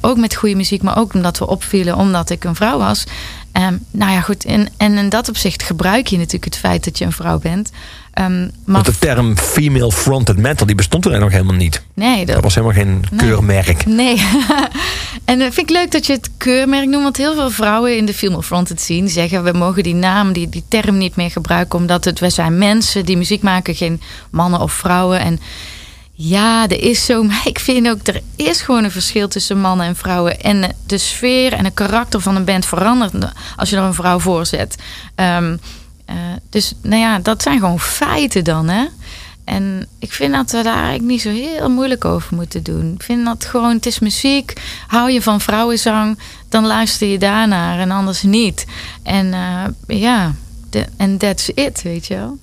Ook met goede muziek, maar ook omdat we opvielen omdat ik een vrouw was. Ehm, nou ja, goed. En, en in dat opzicht gebruik je natuurlijk het feit dat je een vrouw bent. Ehm, maar Want de term female fronted metal, die bestond er nog helemaal niet. nee, Dat was helemaal geen Nee. keurmerk. Nee. en uh, vind ik leuk dat je het keurmerk noemt. Want heel veel vrouwen in de female fronted scene zeggen... we mogen die naam, die, die term niet meer gebruiken... omdat het, we zijn mensen die muziek maken, geen mannen of vrouwen. En ja, er is zo... Ik vind ook, er is gewoon een verschil tussen mannen en vrouwen. En de sfeer en het karakter van een band verandert... als je er een vrouw voor zet. Ehm, eh, dus nou ja, dat zijn gewoon feiten dan, hè? En ik vind dat we daar eigenlijk niet zo heel moeilijk over moeten doen. Ik vind dat gewoon, het is muziek. Hou je van vrouwenzang, dan luister je daarnaar en anders niet. En eh, ja, en that's it, weet je wel.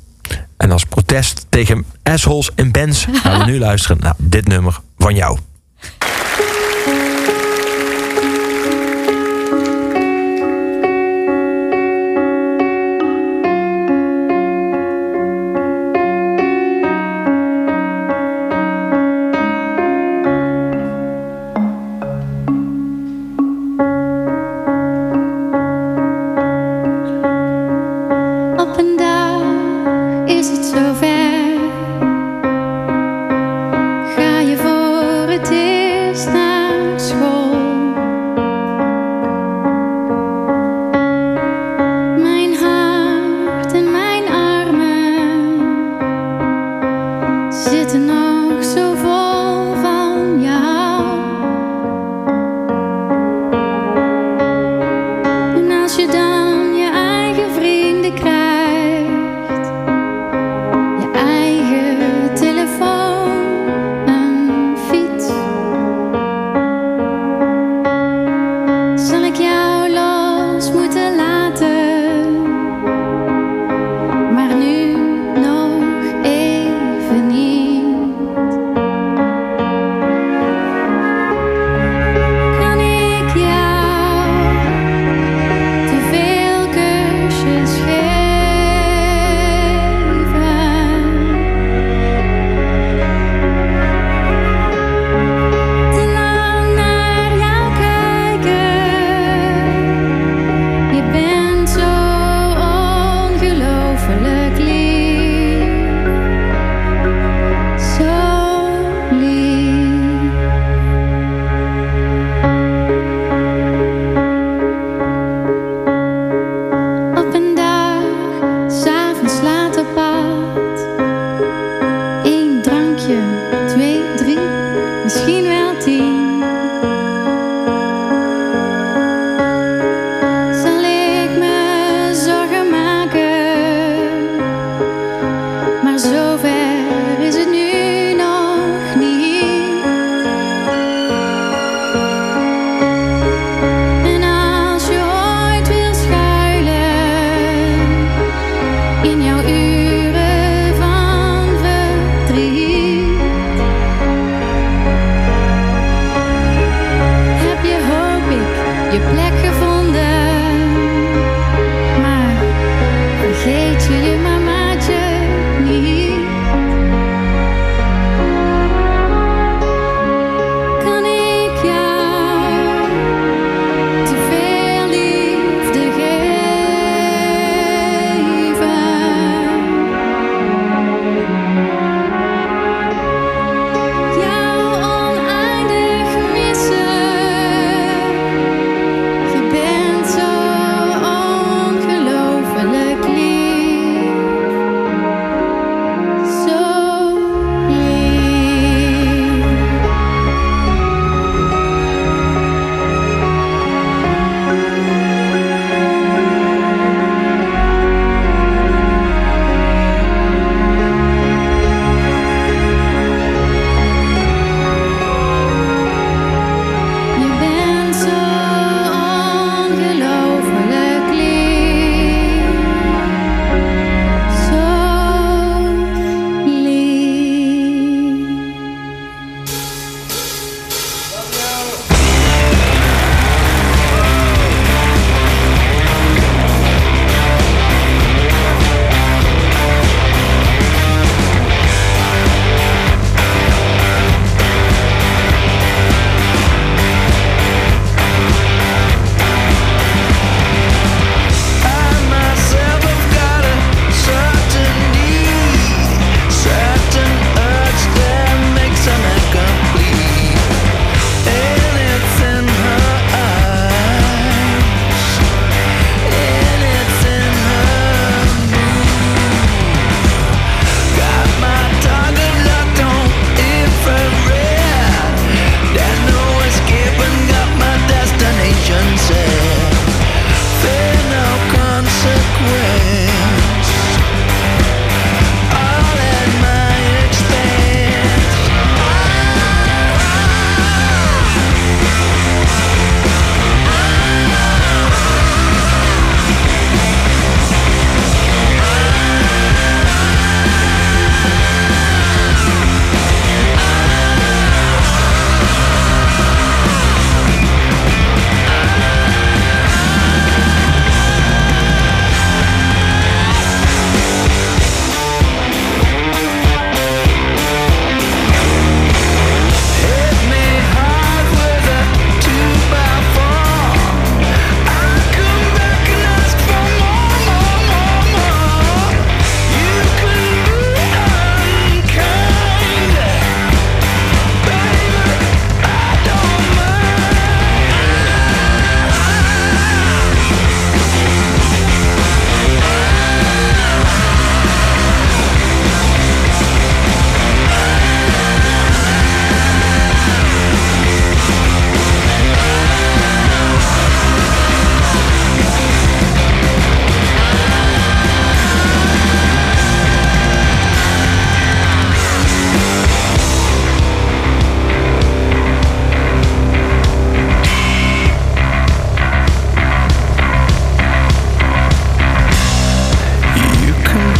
En als protest tegen assholes en bands gaan we nu luisteren naar dit nummer van jou.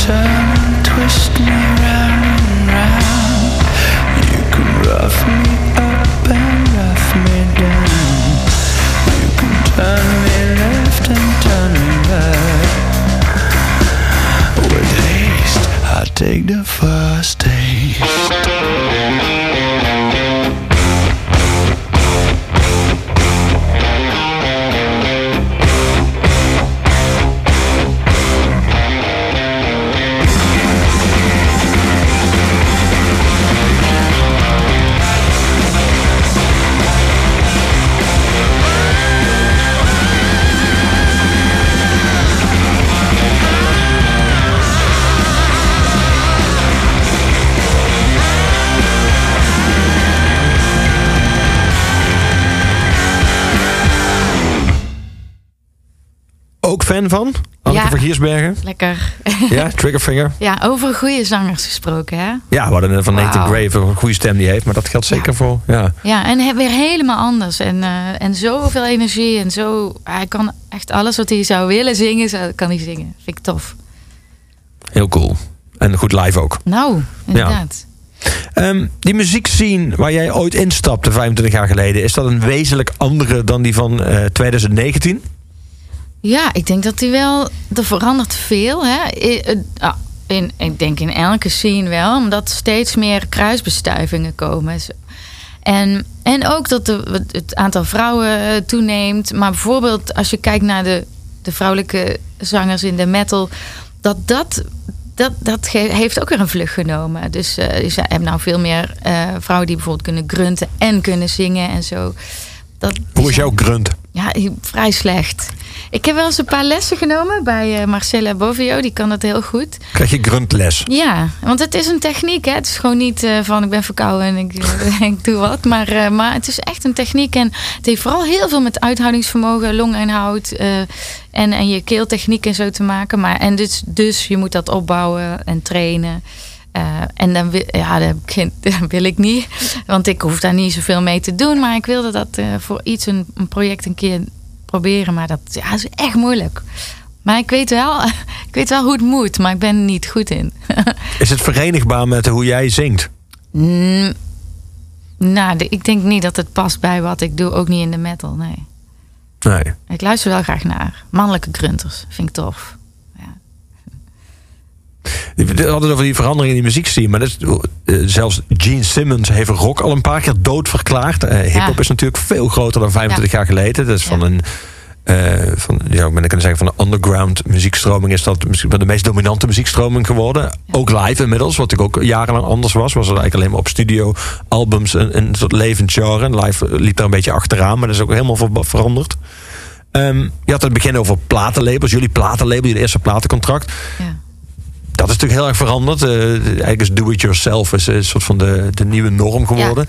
return fan van? Anneke Ja. van Giersbergen? Lekker. Ja, Triggerfinger? Ja, over goede zangers gesproken, hè? Ja, we hadden van Nathan Wauw. Grave een goede stem die heeft, maar dat geldt zeker voor. Ja. Ja, en weer helemaal anders. En, eh, en zoveel energie. En zo, hij kan echt alles wat hij zou willen zingen, kan hij zingen. Vind ik tof. Heel cool. En goed live ook. Nou, inderdaad. Ehm, die muziekscene waar jij ooit instapte 25 jaar geleden, is dat een wezenlijk andere dan die van eh, 2019? Ja, ik denk dat hij wel. Er verandert veel. Hè? Eh, ah, In, ik denk in elke scene wel, omdat steeds meer kruisbestuivingen komen. En, en ook dat de, het aantal vrouwen eh, toeneemt. Maar bijvoorbeeld als je kijkt naar de, de vrouwelijke zangers in de metal, dat dat. Dat, dat heeft ook weer een vlucht genomen. Dus eh je hebt nou veel meer eh, vrouwen die bijvoorbeeld kunnen grunten en kunnen zingen en zo. Dat, Hoe is jouw grunt? Ja, vrij slecht. Ik heb wel eens een paar lessen genomen bij eh, Marcella Bovio. Die kan dat heel goed. Krijg je gruntles? Ja, want het is een techniek. Hè? Het is gewoon niet eh, van ik ben verkouden en ik, eh, ik doe wat. Maar, maar het is echt een techniek. En het heeft vooral heel veel met uithoudingsvermogen, longinhoud en, en je keeltechniek en zo te maken. Maar, en dus, dus je moet dat opbouwen en trainen. Eh, en dan wil, ja, dat, wil ik niet. Want ik hoef daar niet zoveel mee te doen. Maar ik wilde dat eh, voor iets, een, een project een keer proberen. Maar dat ja, is echt moeilijk. Maar ik weet, wel, ik weet wel hoe het moet. Maar ik ben er niet goed in. Is het verenigbaar met hoe jij zingt? Mm, nou, ik denk niet dat het past bij wat ik doe. Ook niet in de metal, nee. Nee. Ik luister wel graag naar mannelijke grunters. Vind ik tof. We hadden het over die verandering in die muziekscene. Maar dat is, eh, zelfs Gene Simmons heeft rock al een paar keer dood verklaard. Eh Hip-hop Ja. is natuurlijk veel groter dan 25 jaar geleden. Dat is van een. eh van, ja, ik ben kunnen zeggen van een underground muziekstroming is dat misschien wel de meest dominante muziekstroming geworden. Ook live inmiddels, wat ik ook jarenlang anders was. Was het eigenlijk alleen maar op studio albums een, een soort levend genre. En live liep daar een beetje achteraan, maar dat is ook helemaal ver- veranderd. Ehm, je had het begin over platenlabels. Jullie platenlabel, jullie eerste platencontract Ja. Dat is natuurlijk heel erg veranderd. Eh, eigenlijk is do-it-yourself is een soort van de, de nieuwe norm geworden.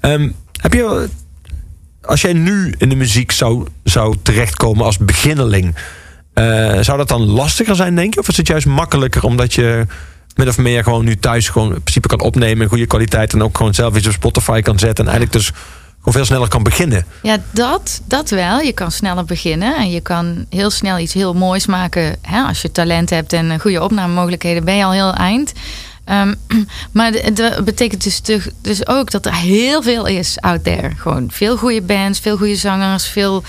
Ehm, heb je, als jij nu in de muziek zou, zou terechtkomen als beginneling, Eh, zou dat dan lastiger zijn, denk je? Of is het juist makkelijker omdat je min of meer gewoon nu thuis gewoon in principe kan opnemen goede kwaliteit en ook gewoon zelf iets op Spotify kan zetten en eigenlijk dus gewoon veel sneller kan beginnen? Ja, dat, dat wel. Je kan sneller beginnen en je kan heel snel iets heel moois maken. Hè? Als je talent hebt en eh, goede opnamemogelijkheden, ben je al heel eind. Ehm, maar dat betekent dus, te- dus ook dat er heel veel is out there. Gewoon veel goede bands, veel goede zangers, veel.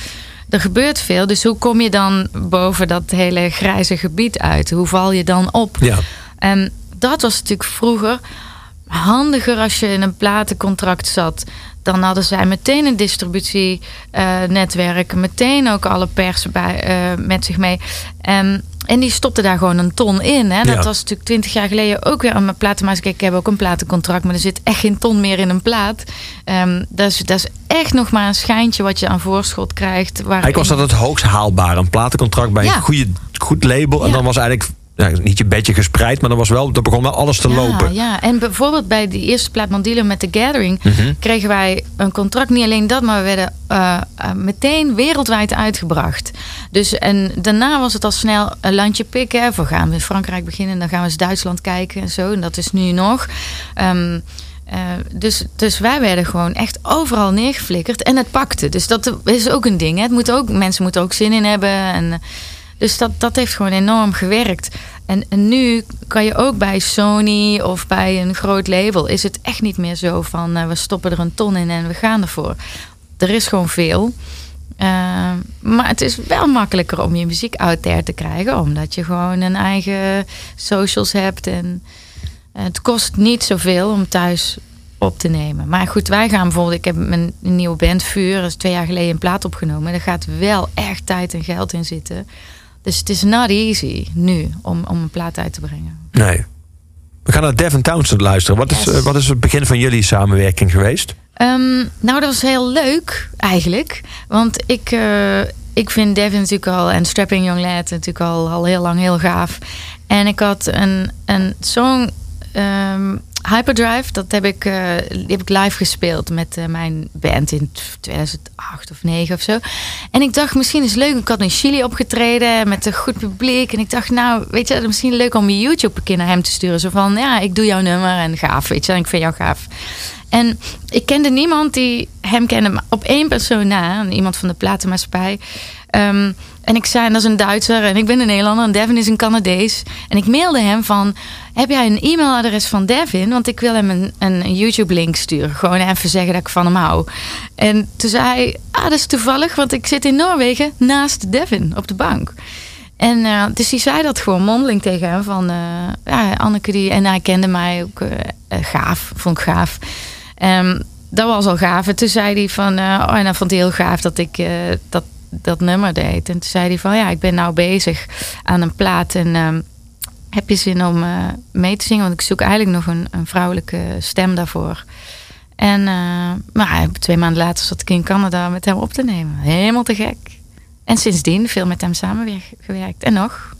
Er gebeurt veel. Dus hoe kom je dan boven dat hele grijze gebied uit? Hoe val je dan op? Ja. En dat was natuurlijk vroeger handiger als je in een platencontract zat. Dan hadden zij meteen een distributienetwerk, meteen ook alle pers bij, eh, met zich mee. En, en die stopte daar gewoon een ton in. Hè? Dat Ja. was natuurlijk twintig jaar geleden ook weer aan mijn platenmaatschappij. Ik heb ook een platencontract, maar er zit echt geen ton meer in een plaat. Ehm, dat, is, dat is echt nog maar een schijntje wat je aan voorschot krijgt. Eigenlijk was dat het hoogst haalbare. Een platencontract bij Ja. een goede, goed label. En dan was eigenlijk ja, niet je bedje gespreid, maar dan was wel, er begon wel alles te ja, lopen. Ja, en bijvoorbeeld bij die eerste plaat Mandilo met The Gathering... Mhm. kregen wij een contract. Niet alleen dat, maar we werden eh, eh, meteen wereldwijd uitgebracht. Dus en daarna was het al snel een landje pikken. We gaan in Frankrijk beginnen, dan gaan we eens Duitsland kijken en zo. En dat is nu nog. Ehm, eh, dus, dus wij werden gewoon echt overal neergeflikkerd. En het pakte. Dus dat is ook een ding. Hè. Het moet ook, mensen moeten ook zin in hebben. En, dus dat, dat heeft gewoon enorm gewerkt. En, en nu kan je ook bij Sony of bij een groot label... is het echt niet meer zo van... eh, we stoppen er een ton in en we gaan ervoor. Er is gewoon veel. Eh, maar het is wel makkelijker om je muziek out there te krijgen... omdat je gewoon een eigen socials hebt. En eh, het kost niet zoveel om thuis op te nemen. Maar goed, wij gaan bijvoorbeeld... Ik heb mijn nieuwe band Vuur... dat is twee jaar geleden een plaat opgenomen. Daar gaat wel echt tijd en geld in zitten... Dus het is not easy nu om, om een plaat uit te brengen. Nee. We gaan naar Devin Townsend luisteren. Wat is, Yes. eh, wat is het begin van jullie samenwerking geweest? Ehm, nou, dat was heel leuk eigenlijk. Want ik, eh, ik vind Devin natuurlijk al en Strapping Young Lad natuurlijk al, al heel lang heel gaaf. En ik had een, een song, ehm, Hyperdrive, dat heb ik, eh, heb ik live gespeeld met eh, mijn band in 2008 of 9 of zo. En ik dacht, misschien is het leuk. Ik had in Chili opgetreden met een goed publiek. En ik dacht, nou, weet je, misschien leuk om je YouTube een keer naar hem te sturen. Zo van, ja, ik doe jouw nummer en gaaf, weet je. En ik vind jou gaaf. En ik kende niemand die hem kende, maar op één persoon na, iemand van de platenmaatschappij. Ehm, en ik zei, en dat is een Duitser en ik ben een Nederlander en Devin is een Canadees. En ik mailde hem van, heb jij een e-mailadres van Devin? Want ik wil hem een, een YouTube-link sturen. Gewoon even zeggen dat ik van hem hou. En toen zei hij, ah, dat is toevallig, want ik zit in Noorwegen naast Devin op de bank. En eh, dus die zei dat gewoon mondeling tegen hem van eh, ja, Anneke die en hij kende mij ook eh, gaaf, vond ik gaaf. Ehm, dat was al gaaf. En toen zei hij van oh en dan vond hij heel gaaf dat ik dat, dat nummer deed. En toen zei hij van ja, ik ben nou bezig aan een plaat en ehm, heb je zin om eh, mee te zingen? Want ik zoek eigenlijk nog een, een vrouwelijke stem daarvoor. En eh, maar twee maanden later zat ik in Canada met hem op te nemen. Helemaal te gek. En sindsdien veel met hem samengewerkt. En nog.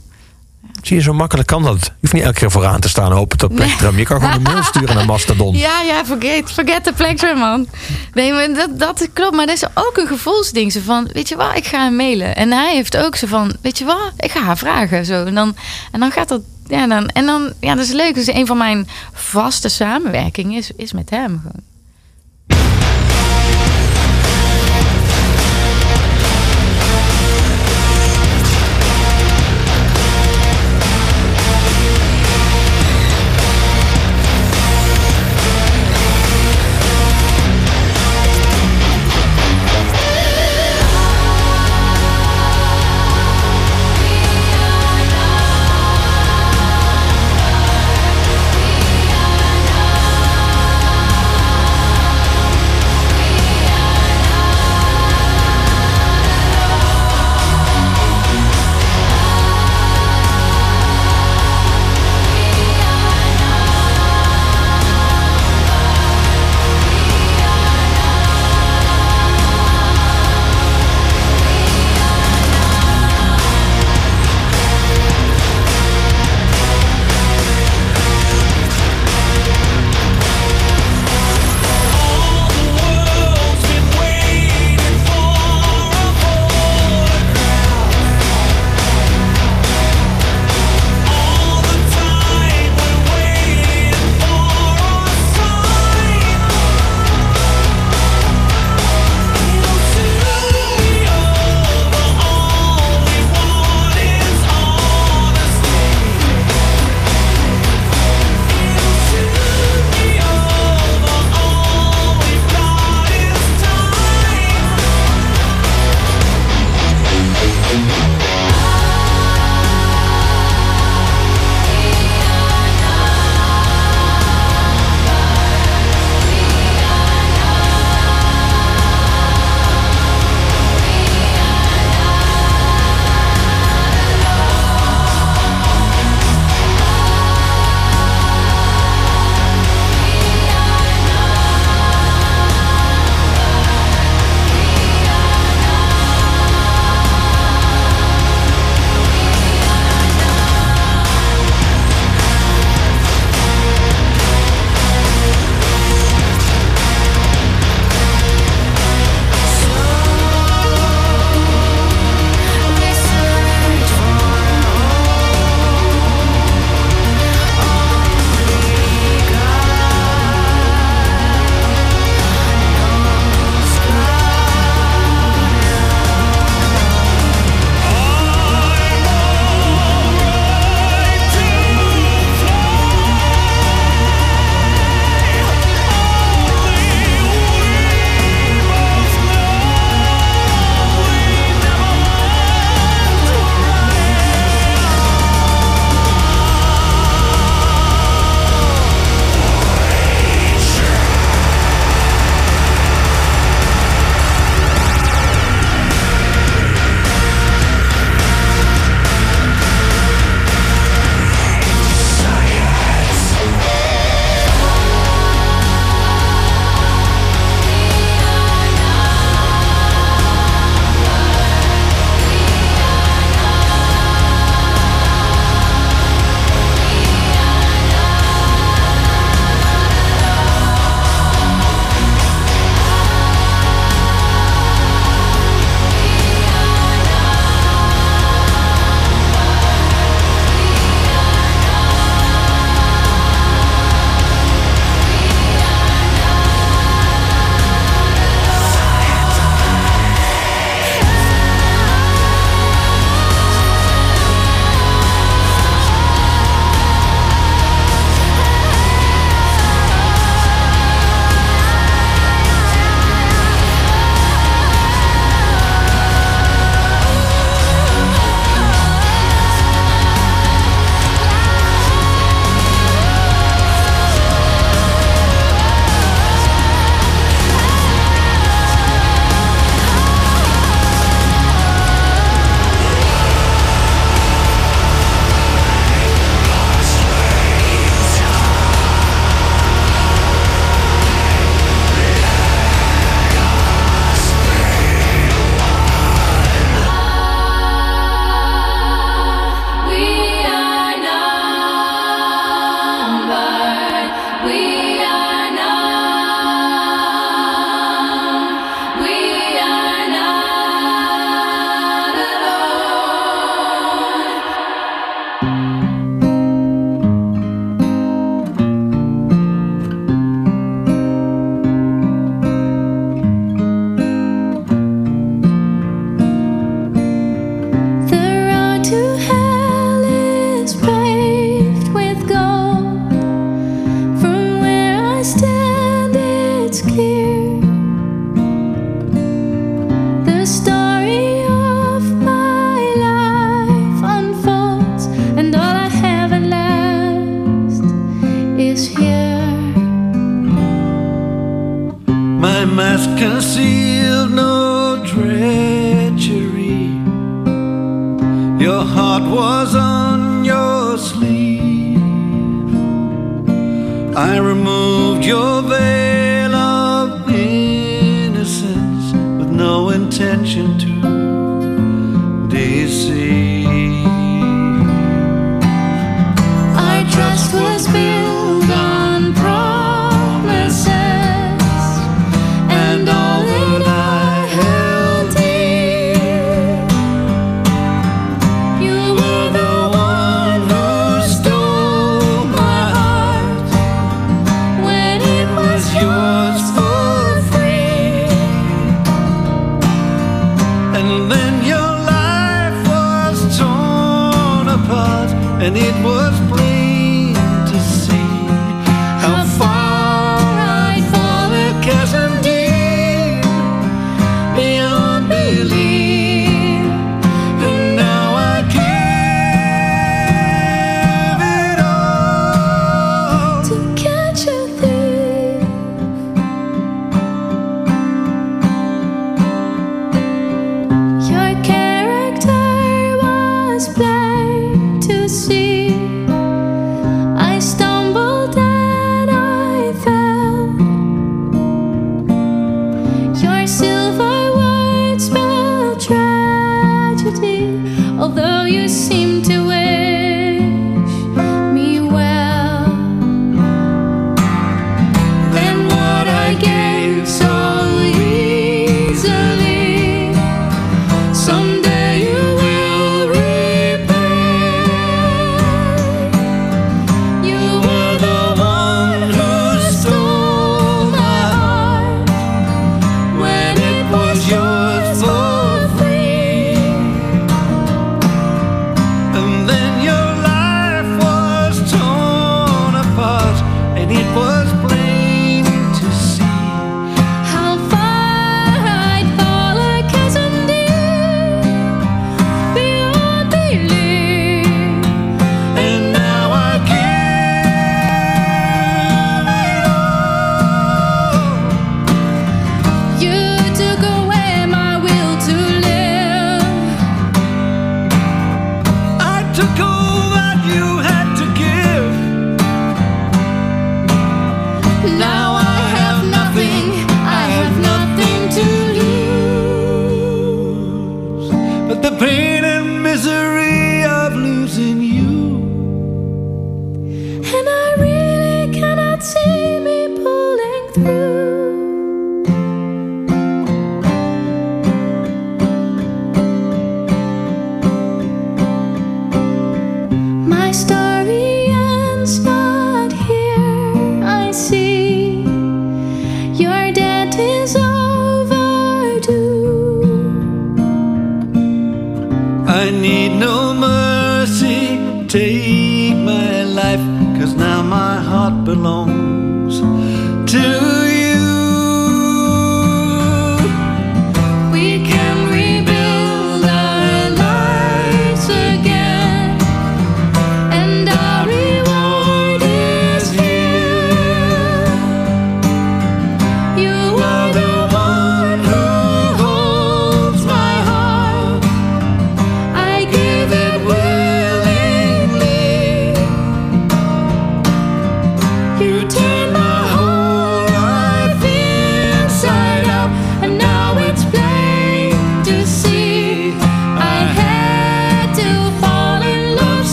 Zie je, zo makkelijk kan dat. Je hoeft niet elke keer vooraan te staan hopen tot Plectrum. Je kan gewoon een mail sturen naar Mastodon. Ja, ja, forget, forget the pleasure, man. Nee, maar dat, dat klopt. Maar dat is ook een gevoelsding. Zo van, weet je wat, ik ga hem mailen. En hij heeft ook zo van, weet je wat, ik ga haar vragen. Zo. En, dan, en dan gaat dat, ja, dan, en dan, ja, dat is leuk. Dus een van mijn vaste samenwerkingen is, is met hem gewoon.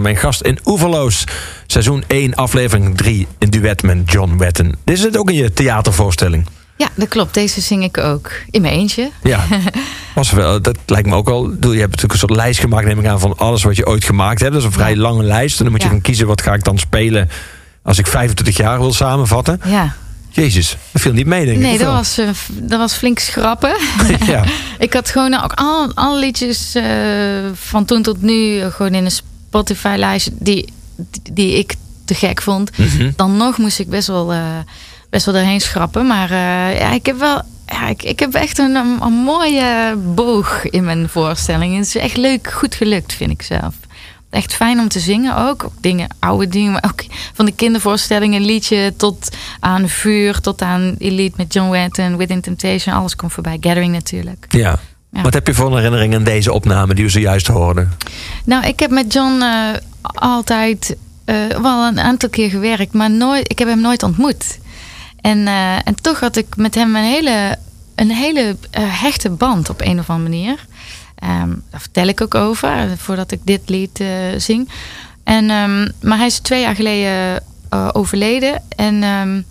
Mijn gast in Oeverloos. Seizoen 1, aflevering 3. In duet met John Wetten. Dit is het ook in je theatervoorstelling. Ja, dat klopt. Deze zing ik ook. In mijn eentje. Ja, was wel, dat lijkt me ook bedoel, Je hebt natuurlijk een soort lijst gemaakt, neem ik aan, van alles wat je ooit gemaakt hebt. Dat is een vrij Ja. lange lijst. En dan moet je Ja. gaan kiezen wat ga ik dan spelen als ik 25 jaar wil samenvatten. Ja. Jezus, dat viel niet mee, denk ik. Nee, dat was, eh, dat was flink schrappen. ja. ik had gewoon ook al, alle liedjes eh, van toen tot nu eh, gewoon in een Spotify-lijst die, die, die ik te gek vond. Mhm. Dan nog moest ik best wel, eh, best wel erheen schrappen. Maar eh, ja, ik heb wel. Ja, ik, ik heb echt een, een, een mooie boog in mijn voorstelling. Het is echt leuk, goed gelukt, vind ik zelf. Echt fijn om te zingen ook. Dingen, oude dingen, maar ook van de kindervoorstellingen, een liedje tot aan vuur, tot aan Elite met John Wetton, Within Temptation. Alles komt voorbij. Gathering natuurlijk. ja. Ja. Wat heb je voor een herinnering aan deze opname die we zojuist hoorden? Nou, ik heb met John eh, altijd eh, wel een aantal keer gewerkt, maar nooit, ik heb hem nooit ontmoet. En, eh, en toch had ik met hem een hele, een hele hechte band op een of andere manier. Ehm, daar vertel ik ook over, voordat ik dit lied zing. En, ehm, maar hij is twee jaar geleden overleden. En ehm, eh,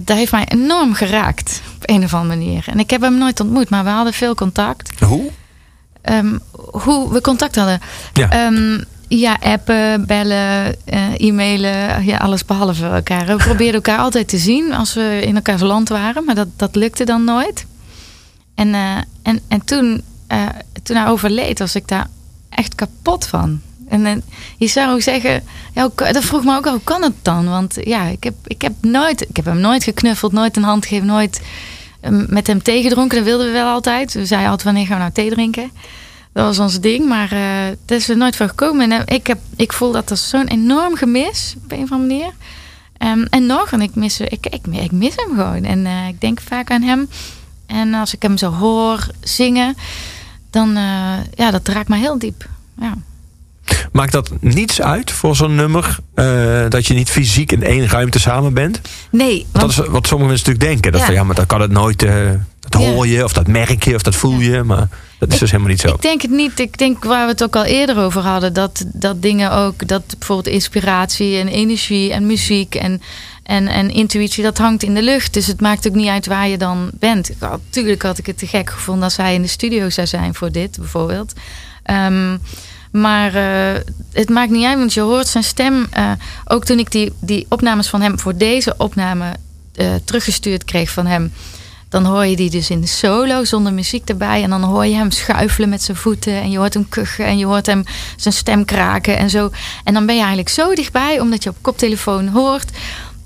dat heeft mij enorm geraakt op een of andere manier. En ik heb hem nooit ontmoet, maar we hadden veel contact. Hoe? Ehm, hoe we contact hadden. Ja. Ehm, ja, appen, bellen, eh, e-mailen, ja, alles behalve elkaar. We probeerden elkaar altijd te zien als we in elkaars land waren, maar dat, dat lukte dan nooit. En, eh, en, en toen, eh, toen hij overleed, was ik daar echt kapot van. En eh, je zou zeggen, ja, dat vroeg me ook al, hoe kan het dan? Want ja, ik heb, ik heb, nooit, ik heb hem nooit geknuffeld, nooit een hand gegeven, nooit eh, met hem thee gedronken. Dat wilden we wel altijd. We zeiden altijd, wanneer gaan we nou thee drinken? Dat was ons ding, maar eh het is er nooit van gekomen. En eh, ik, heb, ik voel dat als zo'n enorm gemis, op een of andere manier. Ehm, en nog, en ik mis, ik, ik, ik mis hem gewoon. En ik denk vaak aan hem. En als ik hem zo hoor zingen, dan, ja, dat raakt me heel diep. Ja. Maakt dat niets uit voor zo'n nummer? eh, dat je niet fysiek in één ruimte samen bent? Nee, Dat want, is wat sommige mensen natuurlijk denken. Dat Ja. van, ja, maar dat kan het nooit. eh, dat hoor je, of dat merk je, of dat voel je. Maar dat is dus helemaal niet zo. Ik denk het niet. Ik denk waar we het ook al eerder over hadden. Dat, dat dingen ook, dat bijvoorbeeld inspiratie en energie en muziek en, en, en intuïtie, dat hangt in de lucht. Dus het maakt ook niet uit waar je dan bent. Natuurlijk had ik het te gek gevonden als hij in de studio zou zijn voor dit bijvoorbeeld. Ehm, maar eh, het maakt niet uit, want je hoort zijn stem. eh, ook toen ik die, die opnames van hem voor deze opname eh, teruggestuurd kreeg van hem. Dan hoor je die dus in de solo zonder muziek erbij. En dan hoor je hem schuifelen met zijn voeten. En je hoort hem kuchen. En je hoort hem zijn stem kraken en zo. En dan ben je eigenlijk zo dichtbij, omdat je op koptelefoon hoort.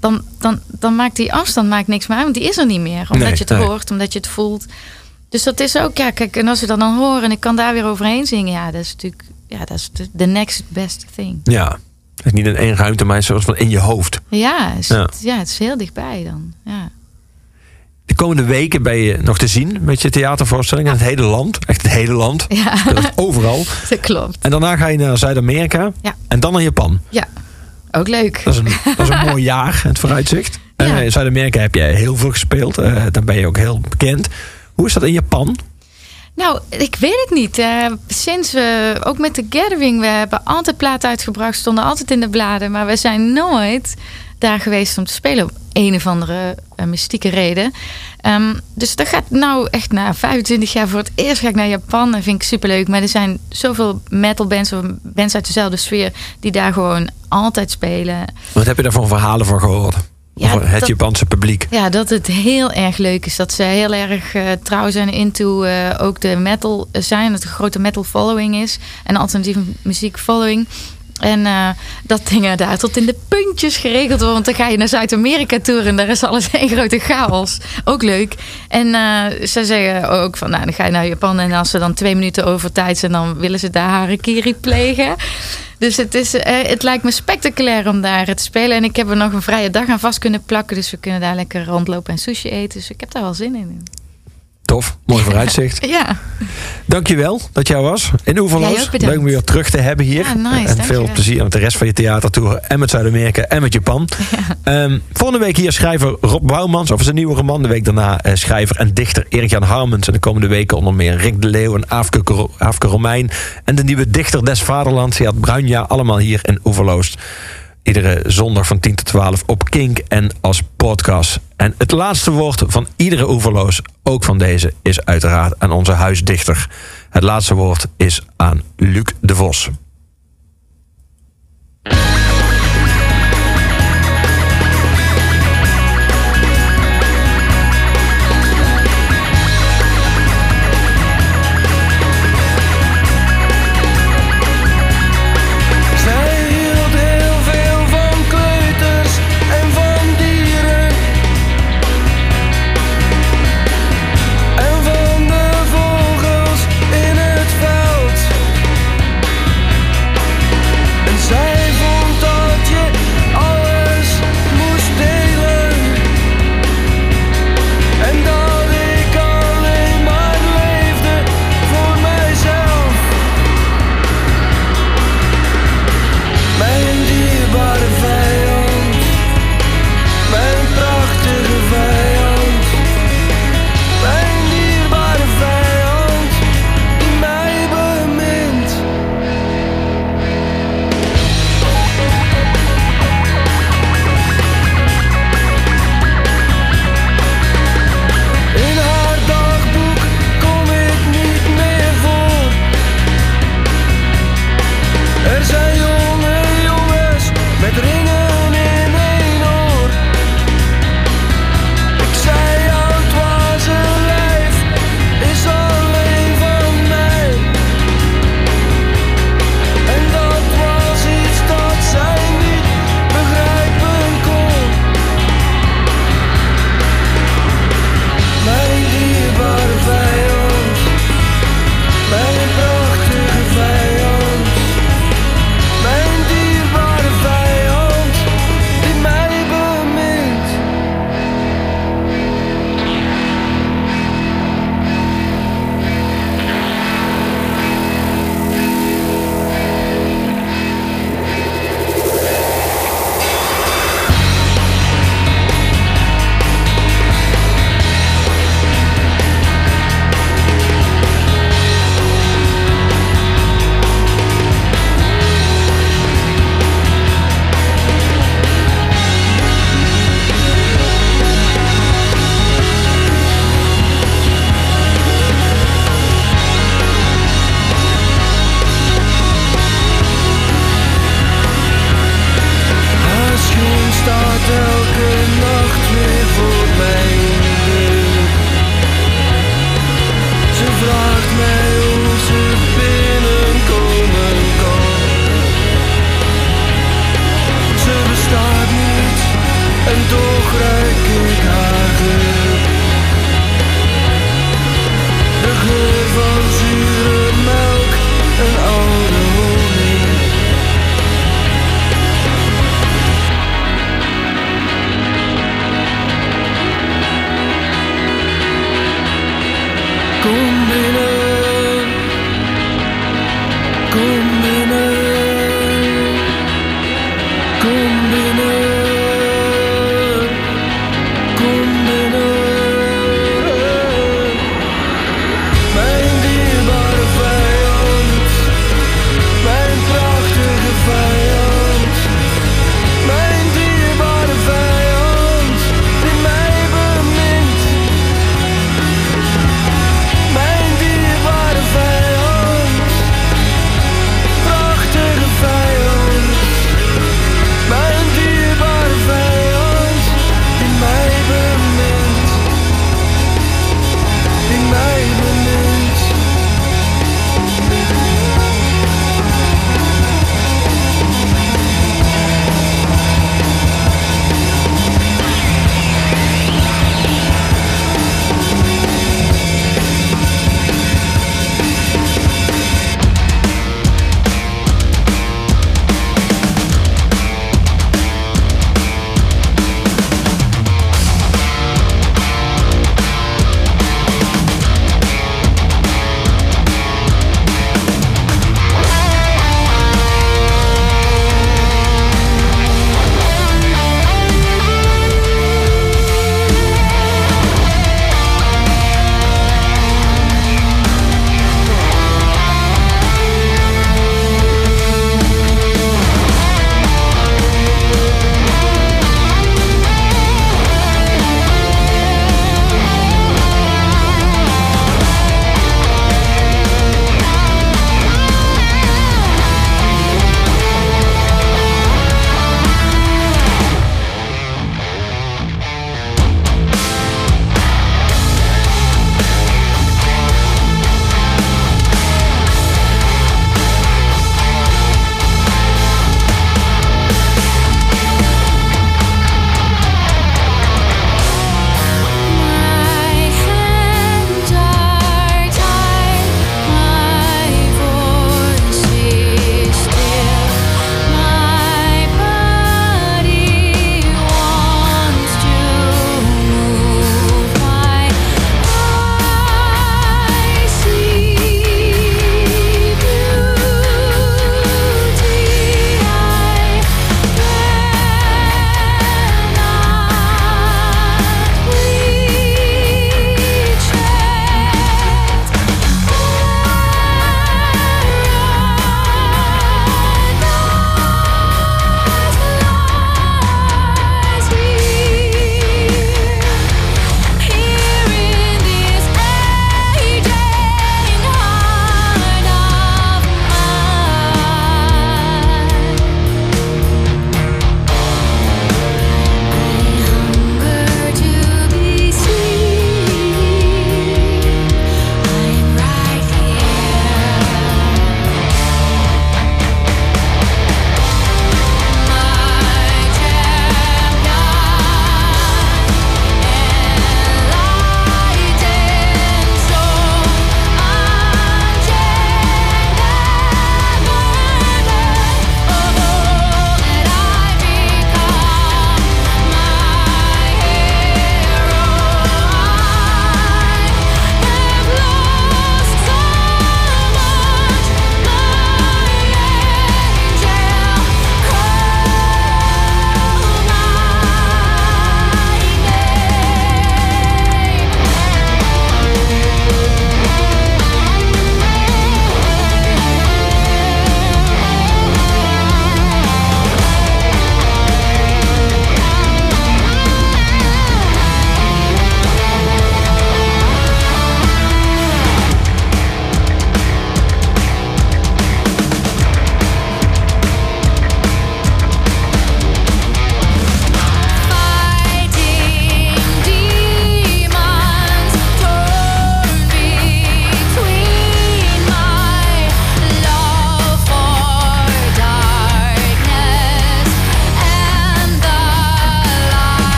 Dan, dan, dan maakt die afstand maakt niks meer uit, want die is er niet meer. Omdat Nee, je het nee. hoort, omdat je het voelt. Dus dat is ook, ja, kijk, en als we dat dan horen en ik kan daar weer overheen zingen, ja, dat is natuurlijk, ja, dat is de, the next best thing. Ja. Het is niet in één ruimte, maar zoals van in je hoofd. Ja. Het, ja, het is heel dichtbij dan. Ja. De komende weken ben je nog te zien met je theatervoorstelling in het hele land. Echt het hele land. Ja, overal. dat klopt. En daarna ga je naar Zuid-Amerika. Ja. En dan naar Japan. Ja, ook leuk. Dat is een, dat is een mooi jaar, het vooruitzicht. Ja. in Zuid-Amerika heb je heel veel gespeeld. Eh daar ben je ook heel bekend. Hoe is dat in Japan? Nou, ik weet het niet. Eh, sinds we, ook met de Gathering, we hebben altijd platen uitgebracht, stonden altijd in de bladen. Maar we zijn nooit daar geweest om te spelen. Om een of andere eh, mystieke reden. Ehm, dus dat gaat nou echt na 25 jaar voor het eerst ga ik naar Japan. Dat vind ik superleuk. Maar er zijn zoveel metal bands, of bands uit dezelfde sfeer, die daar gewoon altijd spelen. Wat heb je daarvan verhalen van gehoord? Ja, het dat- Japanse publiek. Ja, dat het heel erg leuk is. Dat ze heel erg eh, trouw zijn into eh, ook de metal zijn. Dat er een grote metal following is. En alternatieve muziek following. En eh, dat dingen daar tot in de puntjes geregeld worden. Want dan ga je naar Zuid-Amerika toeren en daar is alles één grote chaos. Ook leuk. En eh, ze zeggen ook van, nou dan ga je naar Japan en als ze dan twee minuten over tijd zijn, dan willen ze daar harakiri plegen. Dus het, is, eh, het lijkt me spectaculair om daar te spelen. En ik heb er nog een vrije dag aan vast kunnen plakken. Dus we kunnen daar lekker rondlopen en sushi eten. Dus ik heb daar wel zin in. Tof, mooi vooruitzicht. Ja, Dankjewel dat jij was in Oeverloos. Leuk om je weer terug te hebben hier. Ja, nice, en veel plezier met de rest van je theatertour. En met Zuid-Amerika en met Japan. Ehm, volgende week hier schrijver Rob Bouwmans over zijn nieuwe roman. De week daarna eh, schrijver en dichter Erik-Jan Harmens. En de komende weken onder meer Rick de Leeuw en Aafke, Ro- Aafke Romein. En de nieuwe dichter des Vaderlands, Seat Bruinja. Allemaal hier in Oeverloos. Iedere zondag van 10 tot 12 op Kink en als podcast. En het laatste woord van iedere oeverloos, ook van deze, is uiteraard aan onze huisdichter. Het laatste woord is aan Luc de Vos.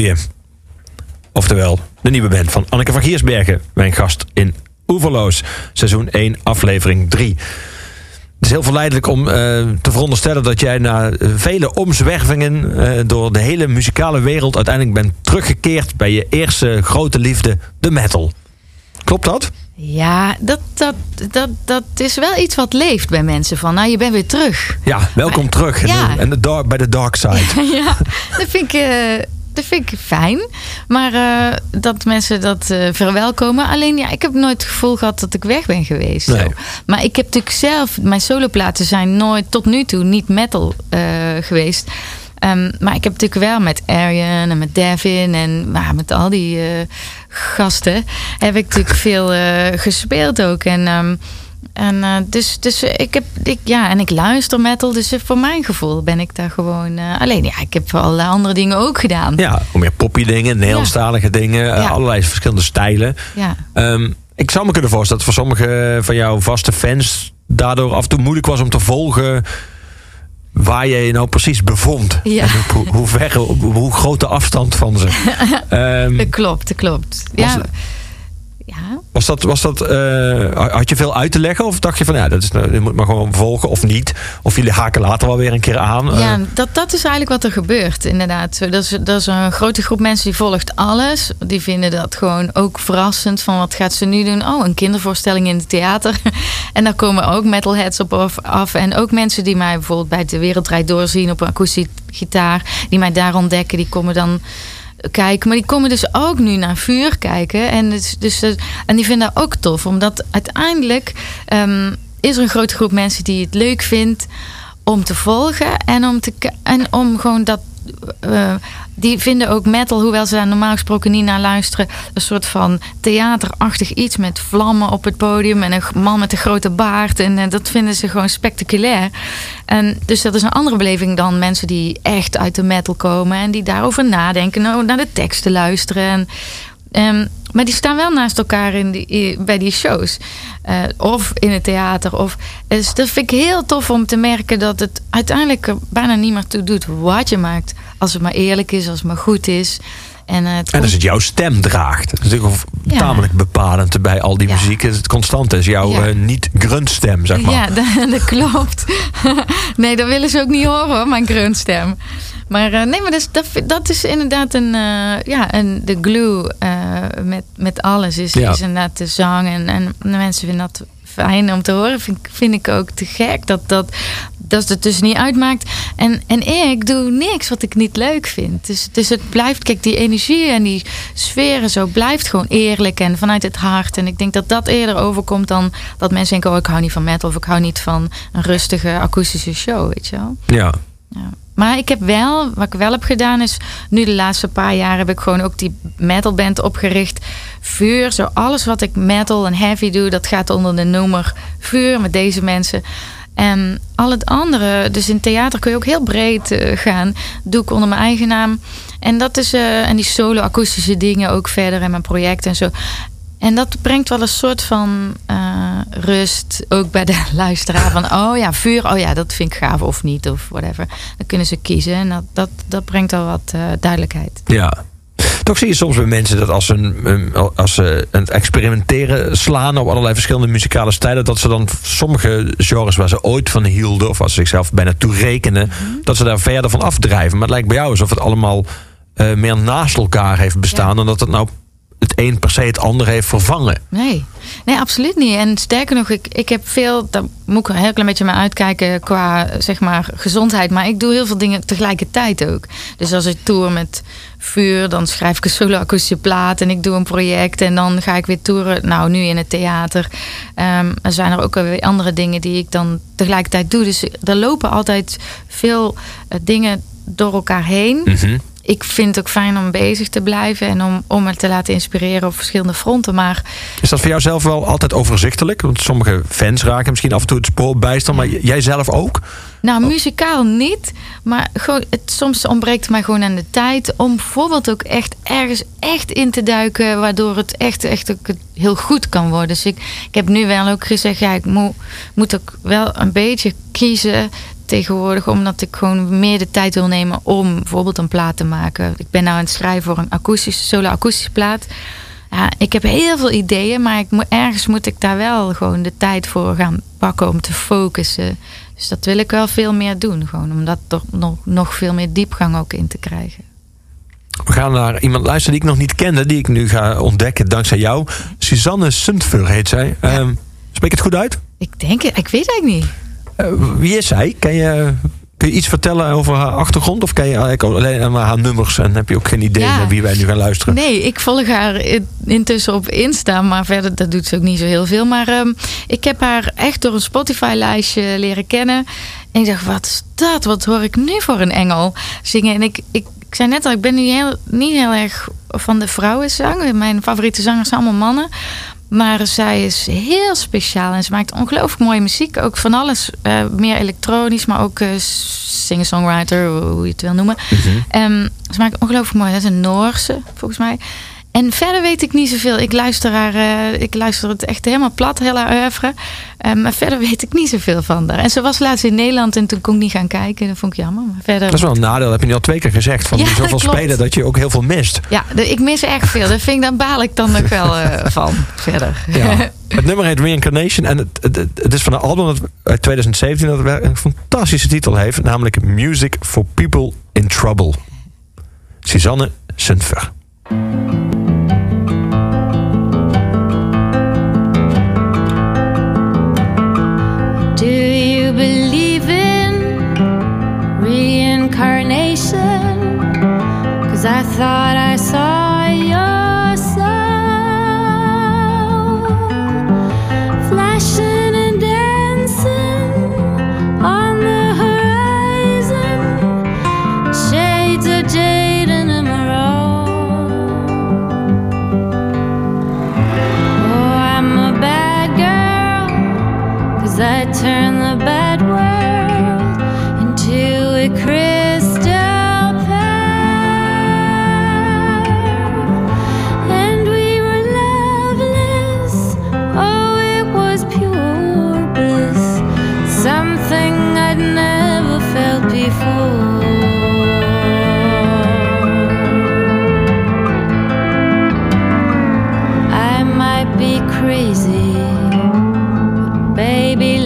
Je. Oftewel, de nieuwe band van Anneke van Giersbergen. Mijn gast in Oeverloos. Seizoen 1, aflevering 3. Het is heel verleidelijk om eh, te veronderstellen dat jij na vele omzwervingen eh, door de hele muzikale wereld uiteindelijk bent teruggekeerd bij je eerste grote liefde, de metal. Klopt dat? Ja, dat, dat, dat, dat is wel iets wat leeft bij mensen. Van, nou, je bent weer terug. Ja, welkom Maar- terug. En Ja. de- En de dark, bij de dark side. ja, dat vind ik, eh, dat vind ik fijn. Maar eh, dat mensen dat eh, verwelkomen. Alleen ja, ik heb nooit het gevoel gehad dat ik weg ben geweest. Nee. Maar ik heb natuurlijk zelf, mijn soloplaten zijn nooit tot nu toe niet metal eh, geweest. Ehm, maar ik heb natuurlijk wel met Arjen en met Devin en met al die gasten heb ik natuurlijk veel gespeeld ook. En, ehm, en eh, dus, dus ik heb, ik, ja, en ik luister metal, dus voor mijn gevoel ben ik daar gewoon. eh, alleen ja, ik heb allerlei andere dingen ook gedaan. Ja, meer poppy dingen, Nederlandstalige dingen, eh, Ja. allerlei verschillende stijlen. Ja. Ehm, ik zou me kunnen voorstellen dat voor sommige van jouw vaste fans daardoor af en toe moeilijk was om te volgen waar je je nou precies bevond. Ja. En op hoe, hoe ver, hoe groot de afstand van ze. Ehm, Dat klopt, dat klopt. Ja. het- ja. was dat, was dat, eh, had je veel uit te leggen? Of dacht je van ja, dat is, nou, je moet maar gewoon volgen of niet? Of jullie haken later wel weer een keer aan? Ja, Eh, dat, dat is eigenlijk wat er gebeurt, inderdaad. Dat is, dat is een grote groep mensen die volgt alles. Die vinden dat gewoon ook verrassend. Van wat gaat ze nu doen? Oh, een kindervoorstelling in het theater. En daar komen ook metalheads op af- af. En ook mensen die mij bijvoorbeeld bij de Wereldrijd doorzien op een akoestische gitaar. Die mij daar ontdekken, die komen dan kijken. Maar die komen dus ook nu naar vuur kijken. En, dus, dus, en die vinden dat ook tof. Omdat uiteindelijk ehm, is er een grote groep mensen die het leuk vindt om te volgen. En om, te, en om gewoon dat. Eh, die vinden ook metal, hoewel ze daar normaal gesproken niet naar luisteren, een soort van theaterachtig iets met vlammen op het podium en een man met een grote baard. En eh, dat vinden ze gewoon spectaculair. En dus dat is een andere beleving dan mensen die echt uit de metal komen en die daarover nadenken, nou, naar de teksten luisteren. En, Ehm, maar die staan wel naast elkaar in die, bij die shows. Eh, of in het theater. Of, dus dat vind ik heel tof om te merken dat het uiteindelijk er bijna niet meer toe doet wat je maakt. Als het maar eerlijk is, als het maar goed is. En, eh, het En als komt- het jouw stem draagt. Dat is natuurlijk Ja. tamelijk bepalend bij al die Ja. muziek. Het constante is jouw Ja. eh, niet-gruntstem, zeg maar. Ja, dat, dat klopt. nee, dat willen ze ook niet horen, hoor, mijn gruntstem. Maar eh, nee, maar dat is, dat, dat is inderdaad een, eh, ja, een, de glue eh, met, met alles. Is, Ja. is inderdaad de zang. En, en de mensen vinden dat fijn om te horen. Vind, ik- vind ik ook te gek dat, dat, dat het dus niet uitmaakt. En, en ik doe niks wat ik niet leuk vind. Dus, dus het blijft, kijk, die energie en die sfeer en zo blijft gewoon eerlijk en vanuit het hart. En ik denk dat dat eerder overkomt dan dat mensen denken: oh, ik hou niet van metal of ik hou niet van een rustige akoestische show, weet je wel. Ja. Ja. Maar ik heb wel, wat ik wel heb gedaan is, nu de laatste paar jaar heb ik gewoon ook die metalband opgericht. Vuur, zo alles wat ik metal en heavy doe, dat gaat onder de noemer Vuur met deze mensen. En al het andere, dus in theater kun je ook heel breed eh, gaan, doe ik onder mijn eigen naam. En dat is, eh, en die solo akoestische dingen ook verder en mijn project en zo. En dat brengt wel een soort van eh, rust ook bij de luisteraar. Van, oh ja, vuur, oh ja, dat vind ik gaaf of niet, of whatever. Dan kunnen ze kiezen en dat, dat, dat brengt wel wat eh, duidelijkheid. Ja. Toch zie je soms bij mensen dat als ze, een, een- als ze het experimenteren slaan op allerlei verschillende muzikale stijlen, dat ze dan sommige genres waar ze ooit van hielden, of als ze zichzelf bijna toe rekenen, dat ze daar verder van afdrijven. Maar het lijkt bij jou alsof het allemaal eh, meer naast elkaar heeft bestaan, Ja. dan dat het nou het een per se het ander heeft vervangen. Nee, nee, absoluut niet. En sterker nog, ik, ik heb veel, daar moet ik een heel klein beetje naar uitkijken qua zeg maar gezondheid. Maar ik doe heel veel dingen tegelijkertijd ook. Dus als ik tour met vuur, dan schrijf ik een solo akoestische plaat en ik doe een project en dan ga ik weer toeren. Nou, nu in het theater. Ehm er zijn er ook weer andere dingen die ik dan tegelijkertijd doe. Dus er lopen altijd veel eh, dingen door elkaar heen Mhm. Ik vind het ook fijn om bezig te blijven en om, om me te laten inspireren op verschillende fronten. Maar Is dat voor jou zelf wel altijd overzichtelijk? Want sommige fans raken misschien af en toe het spoor bijster, maar jij zelf ook? nou, muzikaal niet. Maar gewoon, het, soms ontbreekt mij gewoon aan de tijd om bijvoorbeeld ook echt ergens echt in te duiken, waardoor het echt, echt ook heel goed kan worden. Dus ik, ik heb nu wel ook gezegd, ja, ik moet, moet ook wel een beetje kiezen tegenwoordig, omdat ik gewoon meer de tijd wil nemen om bijvoorbeeld een plaat te maken. Ik ben nou aan het schrijven voor een akoestische, solo-akoestische plaat. Ja, ik heb heel veel ideeën, maar ik moet, ergens moet ik daar wel gewoon de tijd voor gaan pakken om te focussen. Dus dat wil ik wel veel meer doen, gewoon om dat toch nog, nog veel meer diepgang ook in te krijgen. We gaan naar iemand luisteren die ik nog niet kende, die ik nu ga ontdekken dankzij jou. Suzanne Sundver heet zij. Ehm, spreek ik het goed uit? Ik denk, het- ik weet eigenlijk niet. Eh, wie is zij? Kun je, kun je iets vertellen over haar achtergrond? Of ken je eigenlijk alleen maar haar nummers en heb je ook geen idee Ja. naar wie wij nu gaan luisteren? Nee, ik volg haar in- intussen op Insta, maar verder dat doet ze ook niet zo heel veel. Maar ehm, ik heb haar echt door een Spotify-lijstje leren kennen. En ik dacht, wat is dat? Wat hoor ik nu voor een engel zingen? En ik, ik, ik zei net al, ik ben niet heel, niet heel erg van de vrouwenzang. Mijn favoriete zangers zijn allemaal mannen. Maar zij is heel speciaal en ze maakt ongelooflijk mooie muziek. Ook van alles, eh, meer elektronisch, maar ook eh, singer-songwriter, hoe je het wil noemen. Ehm, ze maakt ongelooflijk mooi. Dat is een Noorse, volgens mij. En verder weet ik niet zoveel. Ik luister, haar, eh, ik luister het echt helemaal plat, heel haar oeuvre. Eh, maar verder weet ik niet zoveel van haar. En ze was laatst in Nederland en toen kon ik niet gaan kijken. Dat vond ik jammer. Maar verder... Dat is wel een nadeel, heb je nu al twee keer gezegd. Van Ja, die zoveel klopt. spelen dat je ook heel veel mist. Ja, ik mis echt veel. Dat vind ik, dan baal ik dan nog wel eh, van. Verder. Ja. Het nummer heet Reincarnation en het, het, het is van een album dat uit 2017 dat een fantastische titel heeft, namelijk Music for People in Trouble. Suzanne Sundver. Thought crazy, baby,